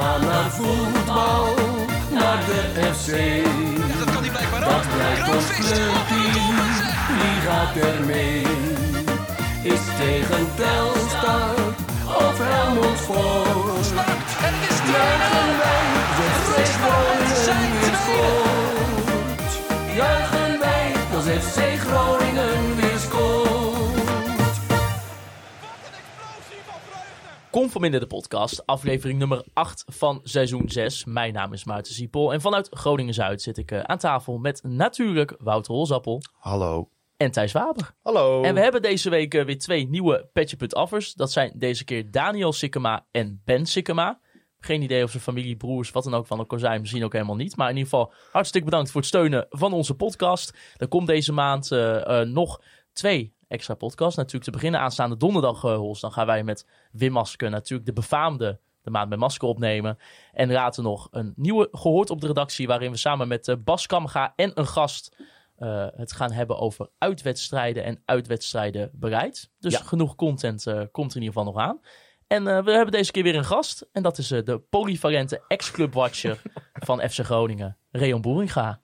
gaan naar voetbal, naar de FC. Dat kan hij blijkbaar ook. Dat blijkt ons clubteam, wie gaat er mee? Is tegen Telstar of Helmond Juichen wij, de Groningen zijn weer Conforminder de podcast, aflevering nummer 8 van seizoen 6. Mijn naam is Maarten Siepel en vanuit Groningen-Zuid zit ik eh, aan tafel met natuurlijk Wouter Holzappel Hallo. en Thijs Waber. Hallo. En we hebben deze week eh, weer twee nieuwe Petje Affers. Dat zijn deze keer Daniel Sikkema en Ben Sikkema. Geen idee of ze familie, broers, wat dan ook van elkaar zijn. Misschien ook helemaal niet. Maar in ieder geval hartstikke bedankt voor het steunen van onze podcast. Er komt deze maand eh, nog twee extra podcasts. Natuurlijk te beginnen aanstaande donderdag, eh, Hols. Dan gaan wij met Wim Masker natuurlijk de befaamde de maand met masker opnemen. En later nog een nieuwe gehoord op de redactie. Waarin we samen met eh, Bas Kamga en een gast eh, het gaan hebben over uitwedstrijden en uitwedstrijden bereid. Dus Ja. genoeg content komt er in ieder geval nog aan. En we hebben deze keer weer een gast. En dat is de polyvalente ex-clubwatcher van FC Groningen, Reon Boeringa.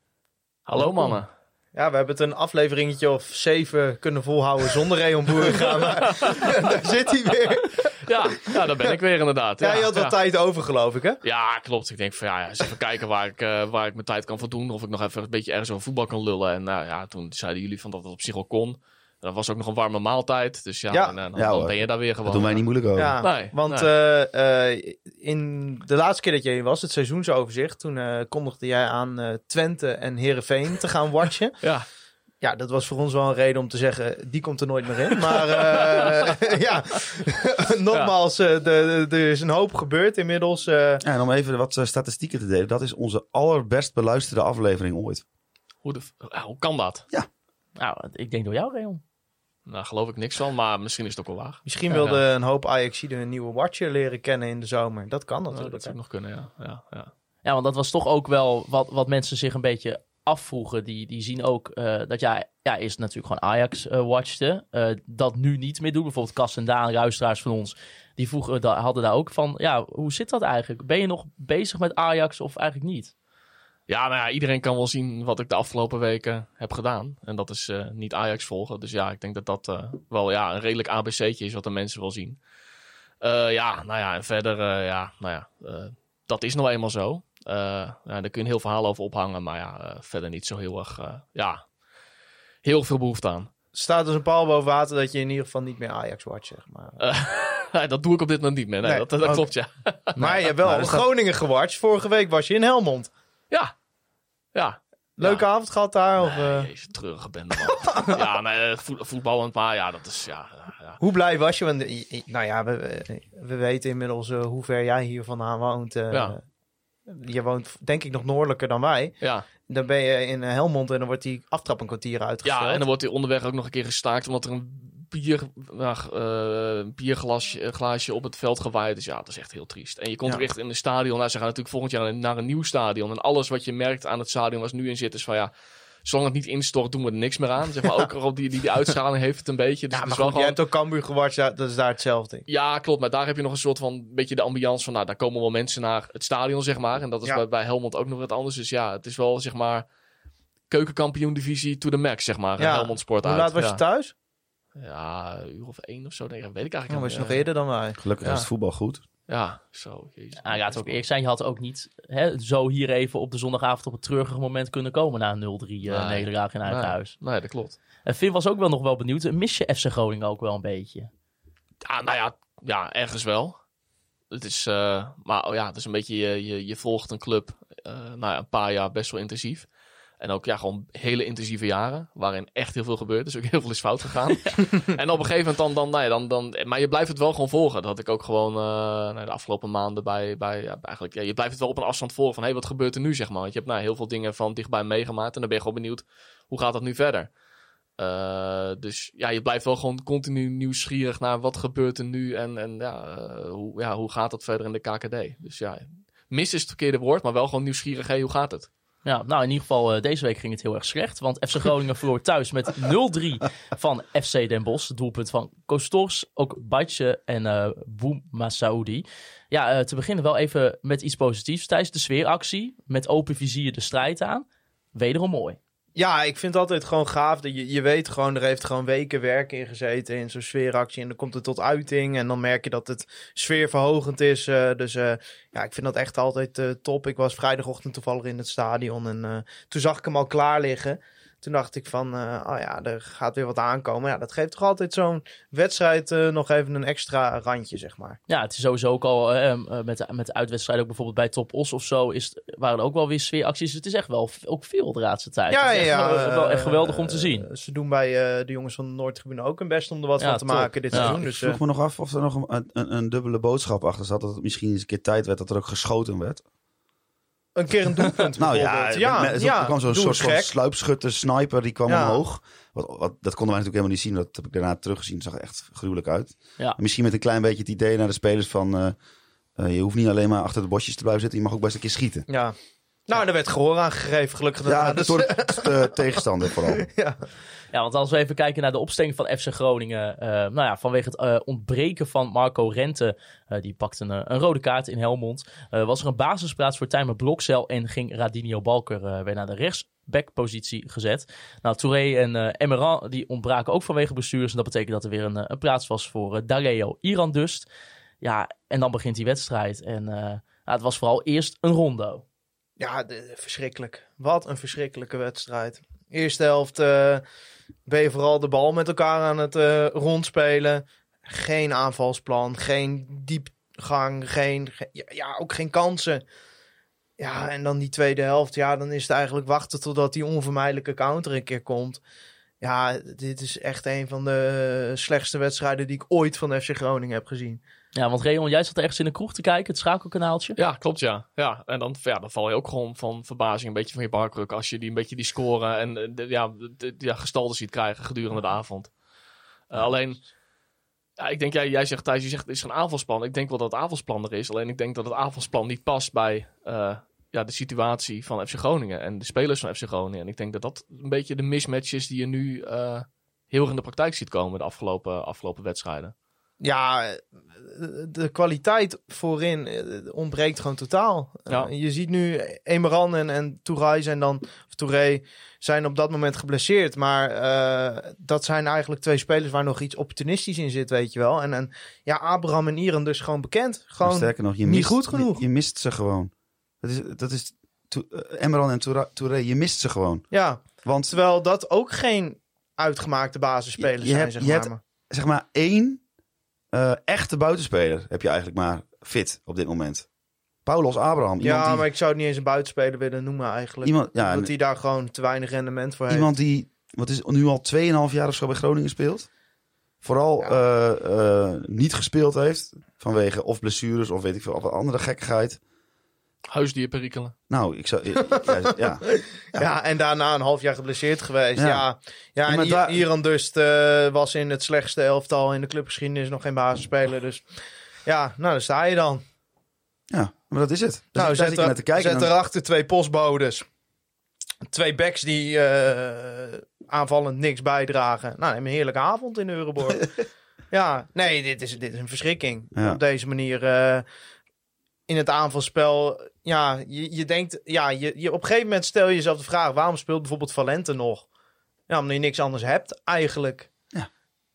Hallo mannen. Ja, we hebben het een afleveringetje of zeven kunnen volhouden zonder Reon Boeringa. Maar daar zit hij weer. Ja, ja, daar ben ik weer inderdaad. Ja, je had ja. tijd over geloof ik hè? Ja, klopt. Ik denk van ja, eens even kijken waar ik, eh, waar ik mijn tijd kan voor doen. Of ik nog even een beetje ergens over voetbal kan lullen. En nou ja, toen zeiden jullie van dat het op zich wel kon. Dat was ook nog een warme maaltijd. Dus ja, Ja. en, eh, dan, Ja, dan hoor. ben je daar weer gewoon. Dat doen wij niet moeilijk over. Ja, Nee, want nee. eh, eh, in de laatste keer dat jij hier was, het seizoensoverzicht, toen eh, kondigde jij aan eh, Twente en Herenveen te gaan watchen. Ja, Ja, dat was voor ons wel een reden om te zeggen, die komt er nooit meer in. Maar eh, ja, nogmaals, eh, de, de- er is een hoop gebeurd inmiddels. eh. Ja, en om even wat eh, statistieken te delen. Dat is onze allerbest beluisterde aflevering ooit. hoe, de, ja, hoe kan dat? Nou, ik denk door jou, Reon. Nou, geloof ik niks van, maar misschien is het ook wel waar. Misschien Ja, wilde ja. een hoop Ajaxiden een nieuwe watcher leren kennen in de zomer. Dat kan Nou, natuurlijk. dat zou nog kunnen, ja. ja, ja. Ja, want dat was toch ook wel wat, wat mensen zich een beetje afvroegen. Die, die zien ook eh, dat jij ja, eerst natuurlijk gewoon Ajax eh watchte. eh, dat nu niet meer doen. Bijvoorbeeld Kas en Daan, luisteraars van ons. Die vroegen, hadden daar ook van, ja, hoe zit dat eigenlijk? Ben je nog bezig met Ajax of eigenlijk niet? Ja, nou ja, iedereen kan wel zien wat ik de afgelopen weken heb gedaan. En dat is eh, niet Ajax volgen. Dus ja, ik denk dat dat eh, wel ja, een redelijk ABC'tje is wat de mensen wel zien. Eh, ja, nou ja, en verder, eh, ja, nou ja, eh, dat is nou eenmaal zo. Eh, ja, daar kun je een heel verhaal over ophangen, maar ja, verder niet zo heel erg, ja, heel veel behoefte aan. staat dus een paal boven water dat je in ieder geval niet meer Ajax watcht, zeg maar. Dat doe ik op dit moment niet meer. Nee, Nee, dat, dat klopt, ja. maar je hebt wel Groningen gewatcht. Vorige week was je in Helmond. Ja, ja. Leuke avond gehad daar? Of, Nee, jezus, treurige bende, man. ja, nee, eh, voet- voetballend, maar ja, dat is, ja. Hoe blij was je? Want, eh, nou ja, we, we- we weten inmiddels hoe ver jij hier vandaan woont. Ja. Je woont denk ik nog noordelijker dan wij. ja. Dan ben je in Helmond en dan wordt die aftrap een kwartier uitgesteld. Ja, en dan wordt hij onderweg ook nog een keer gestaakt omdat er een bier, nou, eh, bierglasje eh, glaasje op het veld gewaaid is. Ja, dat is echt heel triest. En je komt Ja. ook echt in een stadion. Nou, ze gaan natuurlijk volgend jaar naar een nieuw stadion. En alles wat je merkt aan het stadion waar ze nu in zit is van ja, zolang het niet instort doen we er niks meer aan. Zeg maar ook op die, die, die uitstraling heeft het een beetje. Dus Ja, het maar is wel goed, jij gewoon... hebt ook Cambuur gewatcht, ja, dat is daar hetzelfde. Ja, klopt. Maar daar heb je nog een soort van beetje de ambiance van, nou, daar komen wel mensen naar het stadion, zeg maar. En dat is Ja. bij, bij Helmond ook nog wat anders. Dus ja, het is wel, zeg maar, keukenkampioen divisie to the max, zeg maar. Ja. Helmond Sport Hoe uit. laat was je thuis? Ja, een uur of één of zo. Nee, dat weet ik Ja, eigenlijk was je nog eerder dan wij. Gelukkig Ja. is het voetbal goed. Ja, zo. Jezus. Nou, ja, het ook eerlijk zijn, je had ook niet hè, zo hier even op de zondagavond op het treurige moment kunnen komen na een 0-3 eh, Nee. nederlaag in eigen Nee. huis. Nee, dat klopt. En Finn was ook wel nog wel benieuwd. Mis je FC Groningen ook wel een beetje? Ja, nou ja, ja ergens wel. Het is, eh, maar oh ja, het is een beetje, je, je, je volgt een club eh, nou ja, een paar jaar best wel intensief. En ook ja, gewoon hele intensieve jaren, waarin echt heel veel gebeurt. Dus ook heel veel is fout gegaan. en op een gegeven moment dan, dan, nou ja, dan, dan, maar je blijft het wel gewoon volgen. Dat had ik ook gewoon eh, nou, de afgelopen maanden bij, bij ja, eigenlijk, ja, je blijft het wel op een afstand volgen van, hé, hey, wat gebeurt er nu, zeg maar. Want je hebt nou, heel veel dingen van dichtbij meegemaakt en dan ben je gewoon benieuwd, hoe gaat dat nu verder? Eh, dus ja, je blijft wel gewoon continu nieuwsgierig naar wat gebeurt er nu en, en ja, eh, hoe, ja, hoe gaat dat verder in de KKD. Dus ja, mis is het verkeerde woord, maar wel gewoon nieuwsgierig, hé, hoe gaat het? Ja, nou in ieder geval eh, deze week ging het heel erg slecht. Want FC Groningen verloor thuis met 0-3 van FC Den Bosch. Doelpunt van Kostors, ook Batje en eh Boum Masaoudi. Ja, eh, te beginnen wel even met iets positiefs. Tijdens de sfeeractie met open vizier de strijd aan. Wederom mooi. Ja, ik vind het altijd gewoon gaaf. Dat je, je weet gewoon, er heeft gewoon weken werk in gezeten in zo'n sfeeractie. En dan komt het tot uiting. En dan merk je dat het sfeerverhogend is. eh, dus eh, ja, ik vind dat echt altijd eh, top. Ik was vrijdagochtend toevallig in het stadion. En toen zag ik hem al klaar liggen. Toen dacht ik van, eh, oh ja, er gaat weer wat aankomen. Ja, dat geeft toch altijd zo'n wedstrijd eh, nog even een extra randje, zeg maar. Ja, het is sowieso ook al eh, met, de- met de uitwedstrijden, ook bijvoorbeeld bij Top Os of zo, is, waren er ook wel weer sfeeracties. Het is echt wel ook veel de laatste tijd. Ja, het is ja, echt, wel, wel echt geweldig om te zien. ze doen bij eh, de jongens van de Noordtribune ook hun best om er wat Ja, van te top. maken dit Ja. seizoen. Ik Dus, vroeg eh, me nog af of er nog een, een, een dubbele boodschap achter zat. Dat het misschien eens een keer tijd werd dat er ook geschoten werd. Een keer een doelpunt Nou ja, ja, met, ja, er kwam zo'n soort van sluipschutter, sniper, die kwam Ja. omhoog. Wat, wat, dat konden wij natuurlijk helemaal niet zien. Dat heb ik daarna teruggezien. Het zag echt gruwelijk uit. Ja. En misschien met een klein beetje het idee naar de spelers van... eh, eh, je hoeft niet alleen maar achter de bosjes te blijven zitten. Je mag ook best een keer schieten. Ja. Nou, er werd gehoor aangegeven, gelukkig. Ja. Dus- door de, de tegenstander vooral. ja. Ja, want als we even kijken naar de opstelling van FC Groningen. eh, nou ja, vanwege het eh, ontbreken van Marco Rente. eh, die pakte een, rode kaart in Helmond. was er een basisplaats voor Tijmen Blokcel. En ging Radinio Balker weer naar de rechtsbackpositie gezet. Nou, Touré en eh Emeran die ontbraken ook vanwege bestuurders. En dat betekent dat er weer een, een plaats was voor eh Dareo Iran Dust. Ja, en dan begint die wedstrijd. En het was vooral eerst een rondo. Ja, verschrikkelijk. Wat een verschrikkelijke wedstrijd. Eerste helft ben je vooral de bal met elkaar aan het eh, rondspelen. Geen aanvalsplan, geen diepgang, geen, ge- ja, ja, ook geen kansen. Ja, en dan die tweede helft, ja, dan is het eigenlijk wachten totdat die onvermijdelijke counter een keer komt. Ja, dit is echt een van de eh, slechtste wedstrijden die ik ooit van FC Groningen heb gezien. Ja, want Reon, jij zat ergens in de kroeg te kijken, het schakelkanaaltje. Ja, klopt ja. ja en dan, ja, dan val je ook gewoon van verbazing een beetje van je barkruk als je die een beetje die scoren en eh, de, ja, de, ja, gestalten ziet krijgen gedurende de avond. Eh, alleen, ja, ik denk, ja, jij zegt Thijs, je zegt het is een aanvalsplan. Ik denk wel dat het aanvalsplan er is. Alleen ik denk dat het aanvalsplan niet past bij eh, ja, de situatie van FC Groningen en de spelers van FC Groningen. En ik denk dat dat een beetje de mismatch is die je nu heel erg in de praktijk ziet komen de afgelopen, afgelopen wedstrijden. Ja, de kwaliteit voorin eh, ontbreekt gewoon totaal. Ja. Eh, je ziet nu Emeran en, en Touré zijn dan, of Touré zijn op dat moment geblesseerd. Maar eh, dat zijn eigenlijk twee spelers waar nog iets opportunistisch in zit, weet je wel. En, en ja, Abraham en Iran dus gewoon bekend. Gewoon, Sterker nog, je niet mist, goed genoeg. Je, je mist ze gewoon. Dat is, dat is To- Emerald en Touré, je mist ze gewoon. ja, Want terwijl dat ook geen uitgemaakte basisspelers Je- je zijn, hebt- zeg je maar. hebt- zeg maar één eh, echte buitenspeler heb je eigenlijk maar fit op dit moment. Paulos Abraham. Ja, die, maar ik zou het niet eens een buitenspeler willen noemen eigenlijk. iemand, ja, en hij daar gewoon te weinig rendement voor heeft. iemand die wat is, nu al 2,5 jaar of zo bij Groningen speelt. Vooral Ja. eh, eh, niet gespeeld heeft. Vanwege of blessures of weet ik veel, of andere gekkigheid. Huisdierperikelen. Nou, ik zou... ja, ja, ja. Ja. en daarna een half jaar geblesseerd geweest. Ja. Ja, ja. en daar- Iran Dust eh, was in het slechtste elftal in de clubgeschiedenis nog geen basisspeler. Dus ja, nou, daar sta je dan. ja, maar dat is het. Dus nou, zet, naar te kijken. zet dan- erachter twee postbodes. Twee backs die eh, aanvallend niks bijdragen. Nou, neem een heerlijke avond in Euroborg. ja, nee, dit is, dit is een verschrikking. Ja. Op deze manier eh, in het aanvalspel. Ja, je, je denkt, ja, je, je, op een gegeven moment stel je jezelf de vraag: waarom speelt bijvoorbeeld Valente nog? Ja, omdat je niks anders hebt, eigenlijk.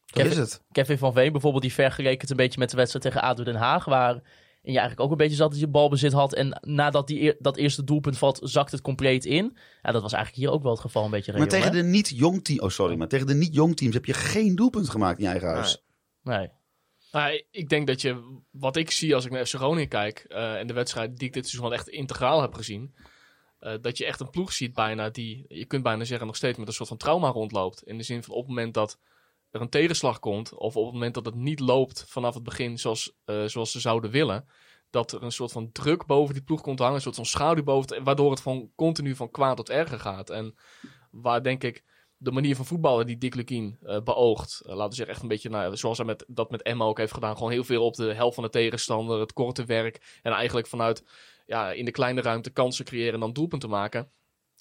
dat is het. Kevin van Veen bijvoorbeeld, die vergeleken het een beetje met de wedstrijd tegen ADO Den Haag. Waar je eigenlijk ook een beetje zat dat je balbezit had. En nadat die, dat eerste doelpunt valt, zakt het compleet in. Ja, dat was eigenlijk hier ook wel het geval een beetje. Maar tegen hè? de niet-jong team, oh sorry, maar tegen de niet-jong teams heb je geen doelpunt gemaakt in je eigen huis. Nee. Nou, ik denk dat je, wat ik zie als ik naar FC kijk, eh, en de wedstrijd die ik dit seizoen echt integraal heb gezien, eh, dat je echt een ploeg ziet bijna die, je kunt bijna zeggen, nog steeds met een soort van trauma rondloopt. In de zin van op het moment dat er een tegenslag komt, of op het moment dat het niet loopt vanaf het begin zoals, eh, zoals ze zouden willen, dat er een soort van druk boven die ploeg komt hangen, een soort van schaduw boven, waardoor het van continu van kwaad tot erger gaat. En waar denk ik de manier van voetballen die Dick Lukien eh, beoogt. eh, laten we zeggen, echt een beetje nou, zoals hij met, dat met Emma ook heeft gedaan. Gewoon heel veel op de helft van de tegenstander, het korte werk. En eigenlijk vanuit ja, in de kleine ruimte kansen creëren en dan doelpunten maken.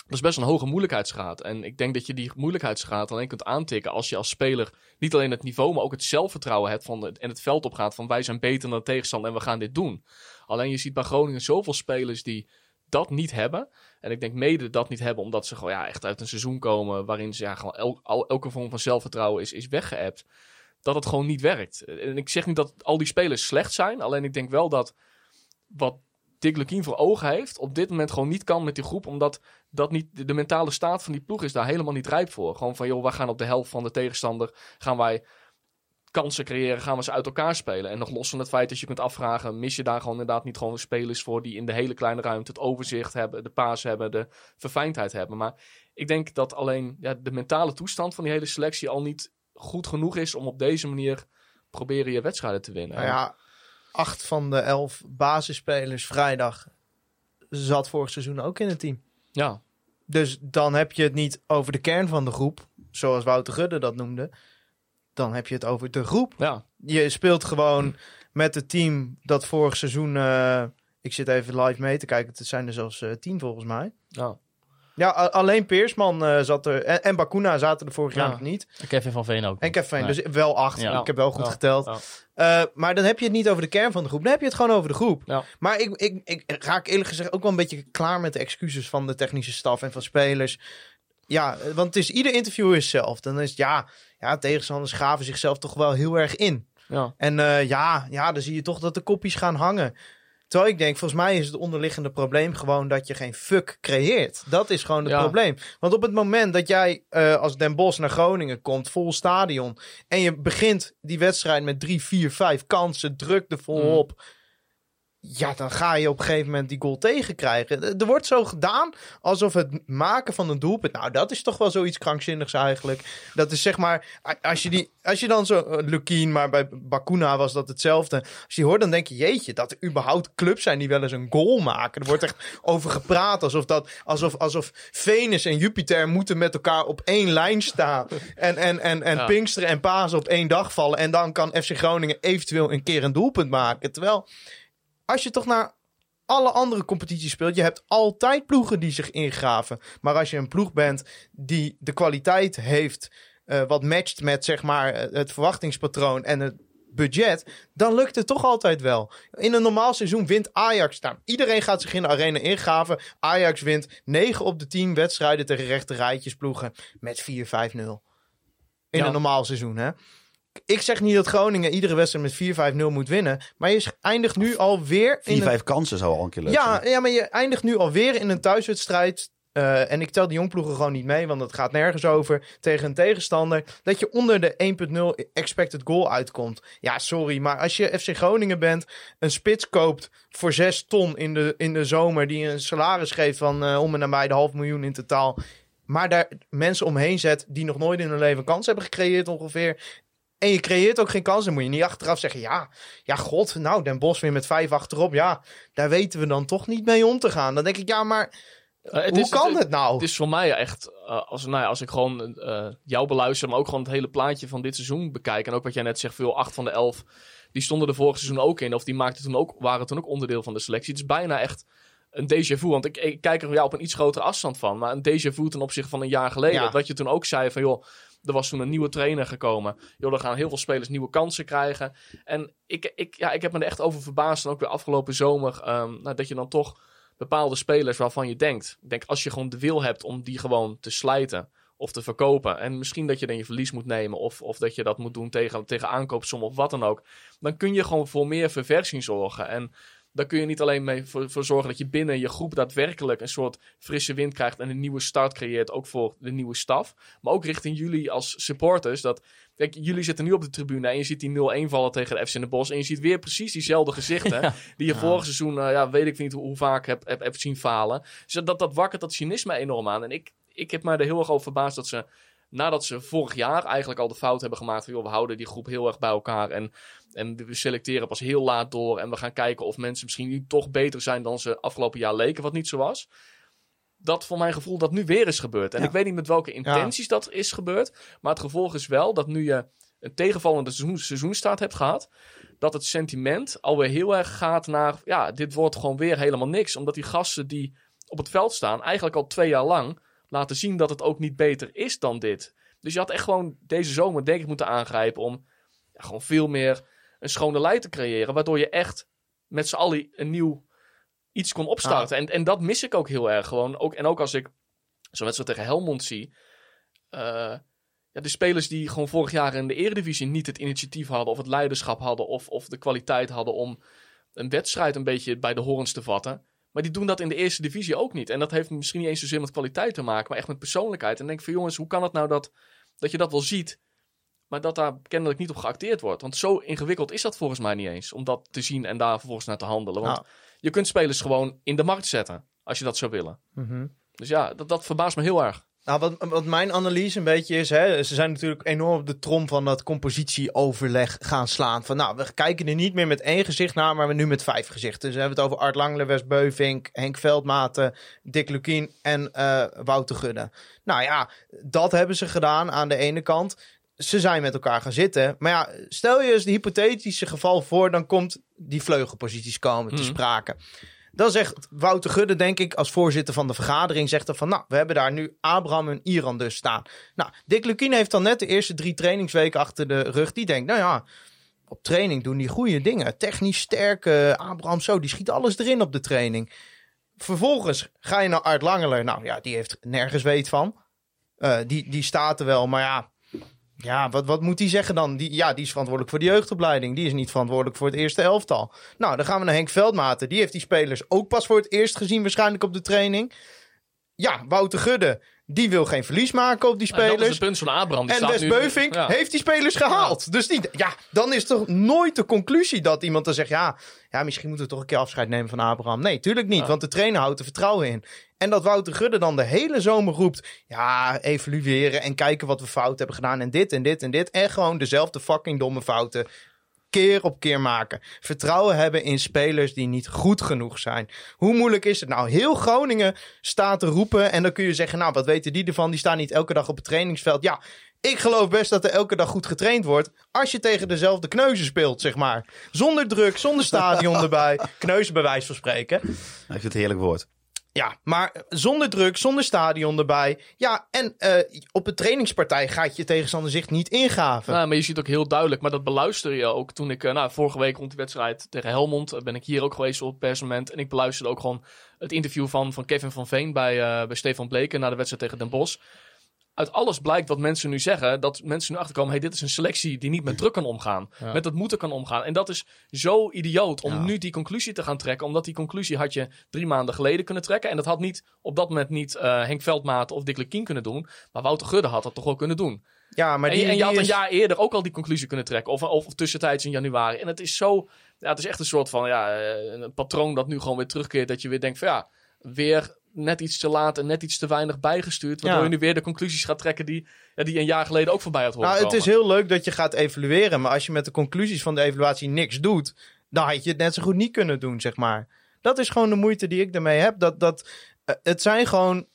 Dat is best een hoge moeilijkheidsgraad. En ik denk dat je die moeilijkheidsgraad alleen kunt aantikken als je als speler niet alleen het niveau, maar ook het zelfvertrouwen hebt van en het veld opgaat van wij zijn beter dan de tegenstander en we gaan dit doen. Alleen je ziet bij Groningen zoveel spelers die dat niet hebben. En ik denk mede dat niet hebben omdat ze gewoon ja, echt uit een seizoen komen waarin ze ja, gewoon elke vorm van zelfvertrouwen is, is weggeëpt. Dat het gewoon niet werkt. En ik zeg niet dat al die spelers slecht zijn. Alleen ik denk wel dat wat Dick Lukien voor ogen heeft, op dit moment gewoon niet kan met die groep. Omdat dat niet, de, de mentale staat van die ploeg is daar helemaal niet rijp voor. Gewoon van, joh, we gaan op de helft van de tegenstander, gaan wij kansen creëren, gaan we ze uit elkaar spelen. En nog los van het feit dat je kunt afvragen, mis je daar gewoon inderdaad niet gewoon spelers voor die in de hele kleine ruimte het overzicht hebben, de paas hebben, de verfijndheid hebben. Maar ik denk dat alleen ja, de mentale toestand van die hele selectie al niet goed genoeg is om op deze manier proberen je wedstrijden te winnen. Nou ja, acht van de elf basisspelers vrijdag zat vorig seizoen ook in het team. ja. Dus dan heb je het niet over de kern van de groep, zoals Wouter Gudde dat noemde. Dan heb je het over de groep. ja. Je speelt gewoon met het team dat vorig seizoen... eh, ik zit even live mee te kijken. Het zijn er zelfs eh, tien volgens mij. ja. Ja, alleen Peersman eh, zat er. En, en Bakuna zaten er vorig Ja. jaar nog niet. En Kevin van Veen ook. En Kevin, Nee. dus wel acht. Ja. Ik heb wel goed Ja. geteld. Ja. Eh, maar dan heb je het niet over de kern van de groep. Dan heb je het gewoon over de groep. Ja. Maar ik, ik, ik raak eerlijk gezegd ook wel een beetje klaar met de excuses van de technische staf en van spelers. Ja, want het is, ieder interview is zelf. Dan is het, ja, ja, tegenstanders gaven zichzelf toch wel heel erg in. ja. En eh, ja, ja, dan zie je toch dat de kopjes gaan hangen. Terwijl ik denk, volgens mij is het onderliggende probleem gewoon dat je geen fuck creëert. Dat is gewoon het Ja. probleem. Want op het moment dat jij eh, als Den Bosch naar Groningen komt, vol stadion. En je begint die wedstrijd met drie, vier, vijf kansen, druk er volop. Ja, dan ga je op een gegeven moment die goal tegenkrijgen. Er wordt zo gedaan alsof het maken van een doelpunt... Nou, dat is toch wel zoiets krankzinnigs eigenlijk. Dat is zeg maar... Als je, die, als je dan zo... eh, Lukien, maar bij Bakuna was dat hetzelfde. Als je die hoort, dan denk je... Jeetje, dat er überhaupt clubs zijn die wel eens een goal maken. Er wordt echt over gepraat alsof, dat, alsof, alsof Venus en Jupiter moeten met elkaar op één lijn staan. En, en, en, en Ja. Pinksteren en Pasen op één dag vallen. En dan kan FC Groningen eventueel een keer een doelpunt maken. Terwijl, als je toch naar alle andere competities speelt, je hebt altijd ploegen die zich ingraven. Maar als je een ploeg bent die de kwaliteit heeft, eh, wat matcht met zeg maar eh, het verwachtingspatroon en het budget, dan lukt het toch altijd wel. In een normaal seizoen wint Ajax. Nou, iedereen gaat zich in de arena ingraven. Ajax wint 9 op de 10 wedstrijden tegen rechte rijtjesploegen met 4-5-0. In Ja. een normaal seizoen, hè? Ik zeg niet dat Groningen iedere wedstrijd met 4-5-0 moet winnen. Maar je eindigt nu alweer in Vier, een vijf kansen zou al een keer leuk ja, zijn. ja, maar je eindigt nu alweer in een thuiswedstrijd. eh, en ik tel de jongploegen gewoon niet mee, want het gaat nergens over. Tegen een tegenstander. Dat je onder de 1.0 expected goal uitkomt. Ja, sorry, maar als je FC Groningen bent. Een spits koopt voor 6 ton in de, in de zomer. Die een salaris geeft van eh, om en nabij de half miljoen in totaal. Maar daar mensen omheen zet die nog nooit in hun leven kans hebben gecreëerd ongeveer. En je creëert ook geen kans. Dan moet je niet achteraf zeggen, ja, ja god, nou, Den Bos weer met vijf achterop. Ja, daar weten we dan toch niet mee om te gaan. Dan denk ik, ja, maar Eh, hoe is- kan het- het nou? Het is voor mij echt, eh, als, nou ja, als ik gewoon eh, jou beluister, maar ook gewoon het hele plaatje van dit seizoen bekijk. En ook wat jij net zegt, veel 8 van de 11, die stonden er vorig seizoen ook in. Of die maakten toen ook, waren toen ook onderdeel van de selectie. Het is bijna echt een déjà vu. Want ik, ik kijk er ja, op een iets grotere afstand van. Maar een déjà vu ten opzichte van een jaar geleden. Ja. Wat je toen ook zei van, joh, er was toen een nieuwe trainer gekomen. Joh, er gaan heel veel spelers nieuwe kansen krijgen. En ik, ik, ja, ik heb me er echt over verbaasd. En ook weer afgelopen zomer, ehm, nou, dat je dan toch bepaalde spelers waarvan je denkt. Ik denk, als je gewoon de wil hebt om die gewoon te slijten of te verkopen. En misschien dat je dan je verlies moet nemen. Of, of dat je dat moet doen tegen, tegen aankoopsom of wat dan ook. Dan kun je gewoon voor meer verversing zorgen. En daar kun je niet alleen mee voor, voor zorgen dat je binnen je groep daadwerkelijk een soort frisse wind krijgt. En een nieuwe start creëert. Ook voor de nieuwe staf. Maar ook richting jullie als supporters. Dat, kijk, jullie zitten nu op de tribune en je ziet die 0-1 vallen tegen de FC in de Bos. En je ziet weer precies diezelfde gezichten. Ja. Die je vorig seizoen, eh, ja, weet ik niet hoe, hoe vaak heb, heb, heb zien falen. Dus dat, dat wakkert dat cynisme enorm aan. En ik, ik heb me er heel erg over verbaasd dat ze, nadat ze vorig jaar eigenlijk al de fout hebben gemaakt. Van, joh, we houden die groep heel erg bij elkaar. En, en we selecteren pas heel laat door. En we gaan kijken of mensen misschien nu toch beter zijn dan ze afgelopen jaar leken, wat niet zo was. Dat voor mijn gevoel dat nu weer is gebeurd. En Ja. ik weet niet met welke intenties dat is gebeurd. Maar het gevolg is wel dat nu je een tegenvallende seizoen, seizoenstaat hebt gehad. Dat het sentiment alweer heel erg gaat naar. Ja, dit wordt gewoon weer helemaal niks. Omdat die gasten die op het veld staan, eigenlijk al twee jaar lang, laten zien dat het ook niet beter is dan dit. Dus je had echt gewoon deze zomer, denk ik, moeten aangrijpen om ja, gewoon veel meer een schone lijn te creëren. Waardoor je echt met z'n allen een nieuw iets kon opstarten. En, en dat mis ik ook heel erg gewoon. Ook, en ook als ik zo'n wedstrijd tegen Helmond zie. eh, ja, de spelers die gewoon vorig jaar in de Eredivisie niet het initiatief hadden, of het leiderschap hadden, of, of de kwaliteit hadden om een wedstrijd een beetje bij de horens te vatten. Maar die doen dat in de eerste divisie ook niet. En dat heeft misschien niet eens zozeer met kwaliteit te maken, maar echt met persoonlijkheid. En denk van jongens, hoe kan het nou dat, dat je dat wel ziet, maar dat daar kennelijk niet op geacteerd wordt? Want zo ingewikkeld is dat volgens mij niet eens, om dat te zien en daar vervolgens naar te handelen. Want Nou. je kunt spelers gewoon in de markt zetten, als je dat zou willen. Dus ja, dat, dat verbaast me heel erg. Nou, wat, wat mijn analyse een beetje is, hè, ze zijn natuurlijk enorm op de trom van dat compositieoverleg gaan slaan. Van nou, we kijken er niet meer met één gezicht naar, maar we nu met vijf gezichten. Dus we hebben het over Art Langler, Wes Beuvink, Henk Veldmaten, Dick Lukien en eh, Wouter Gudde. Nou ja, dat hebben ze gedaan aan de ene kant. Ze zijn met elkaar gaan zitten. Maar ja, stel je eens het hypothetische geval voor, dan komt die vleugelposities komen te Mhm. sprake. Dan zegt Wouter Gudde, denk ik, als voorzitter van de vergadering, zegt er van, nou, we hebben daar nu Abraham en Iran dus staan. Nou, Dick Lukien heeft dan net de eerste drie trainingsweken achter de rug. Die denkt, nou ja, op training doen die goede dingen. Technisch sterk, eh, Abraham zo, die schiet alles erin op de training. Vervolgens ga je naar Art Langeler. Nou ja, die heeft nergens weet van. Eh, die, die staat er wel, maar ja... Ja, wat, wat moet hij zeggen dan? Die, ja, die is verantwoordelijk voor de jeugdopleiding. Die is niet verantwoordelijk voor het eerste elftal. Nou, dan gaan we naar Henk Veldmaten. Die heeft die spelers ook pas voor het eerst gezien, waarschijnlijk op de training. Ja, Wouter Gudde, die wil geen verlies maken op die Nou, dat is spelers. het punt van Abraham. Die En Wes Beuvink ja. heeft die spelers gehaald. Dus die, ja, dan is toch nooit de conclusie dat iemand dan zegt... Ja, ja, misschien moeten we toch een keer afscheid nemen van Abraham. Nee, tuurlijk niet, Ja. want de trainer houdt er vertrouwen in. En dat Wouter Gudde dan de hele zomer roept... Ja, evalueren en kijken wat we fout hebben gedaan. En dit en dit en dit. En gewoon dezelfde fucking domme fouten keer op keer maken. Vertrouwen hebben in spelers die niet goed genoeg zijn. Hoe moeilijk is het nou? Heel Groningen staat te roepen en dan kun je zeggen, nou, wat weten die ervan? Die staan niet elke dag op het trainingsveld. Ja, ik geloof best dat er elke dag goed getraind wordt. Als je tegen dezelfde kneuzen speelt, zeg maar. Zonder druk, zonder stadion erbij. Kneuzen bij wijze van spreken. Ik vind het een heerlijk woord. Ja, maar zonder druk, zonder stadion erbij. Ja, en eh, op een trainingspartij gaat je tegenstander zich niet ingaven. Nou, maar je ziet ook heel duidelijk, maar dat beluister je ook. Toen ik, eh, nou, vorige week rond die wedstrijd tegen Helmond, eh, ben ik hier ook geweest op het persmoment. En ik beluisterde ook gewoon het interview van, van Kevin van Veen bij, bij Stefan Bleken na de wedstrijd tegen Den Bosch. Uit alles blijkt wat mensen nu zeggen, dat mensen nu achterkomen, hey, dit is een selectie die niet met druk kan omgaan. Met het moeten kan omgaan. En dat is zo idioot om Ja. nu die conclusie te gaan trekken. Omdat die conclusie had je drie maanden geleden kunnen trekken. En dat had niet op dat moment niet eh, Henk Veldmaat of Dick Lukien kunnen doen. Maar Wouter Gudde had dat toch wel kunnen doen. ja, maar En, die, je- en je had een is- jaar eerder ook al die conclusie kunnen trekken. Of, of, tussentijds in januari. En het is zo... Ja, het is echt een soort van ja, eh, een patroon dat nu gewoon weer terugkeert. Dat je weer denkt van ja, weer net iets te laat en net iets te weinig bijgestuurd. Waardoor Ja. je nu weer de conclusies gaat trekken die, ja, die een jaar geleden ook voorbij had horen Nou, het komen. is heel leuk dat je gaat evalueren. Maar als je met de conclusies van de evaluatie niks doet, dan had je het net zo goed niet kunnen doen, zeg maar. Dat is gewoon de moeite die ik ermee heb. Dat, dat, eh, het zijn gewoon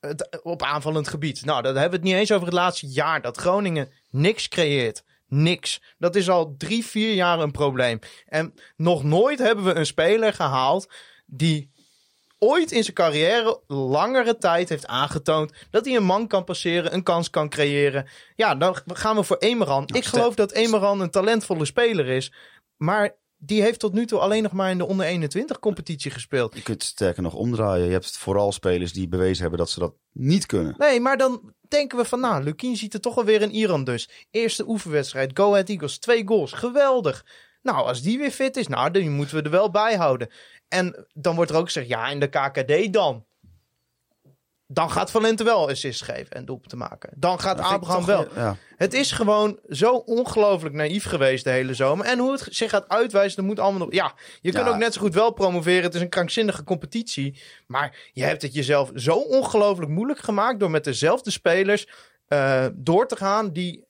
het, op aanvallend gebied. Nou, dan hebben we het niet eens over het laatste jaar dat Groningen niks creëert. Niks. Dat is al drie, vier jaar een probleem. En nog nooit hebben we een speler gehaald die ooit in zijn carrière langere tijd heeft aangetoond dat hij een man kan passeren, een kans kan creëren. Ja, dan gaan we voor Emeran. Ik ste- geloof dat Emeran een talentvolle speler is, maar die heeft tot nu toe alleen nog maar in de onder 21 competitie gespeeld. Je kunt het sterker nog omdraaien. Je hebt vooral spelers die bewezen hebben dat ze dat niet kunnen. Nee, maar dan denken we van, nou, Lukien ziet er toch alweer in Iran dus. Eerste oefenwedstrijd, Go Ahead Eagles, twee goals, geweldig. Nou, als die weer fit is, nou, die moeten we er wel bij houden. En dan wordt er ook gezegd, ja, in de KKD dan. Dan gaat Valente wel assist geven en doelpunten maken. Dan gaat Dat Abraham wel. Ja. Het is gewoon zo ongelooflijk naïef geweest de hele zomer. En hoe het zich gaat uitwijzen, dat moet allemaal nog... Ja, je kunt Ja. ook net zo goed wel promoveren. Het is een krankzinnige competitie. Maar je hebt het jezelf zo ongelooflijk moeilijk gemaakt... door met dezelfde spelers eh, door te gaan... die,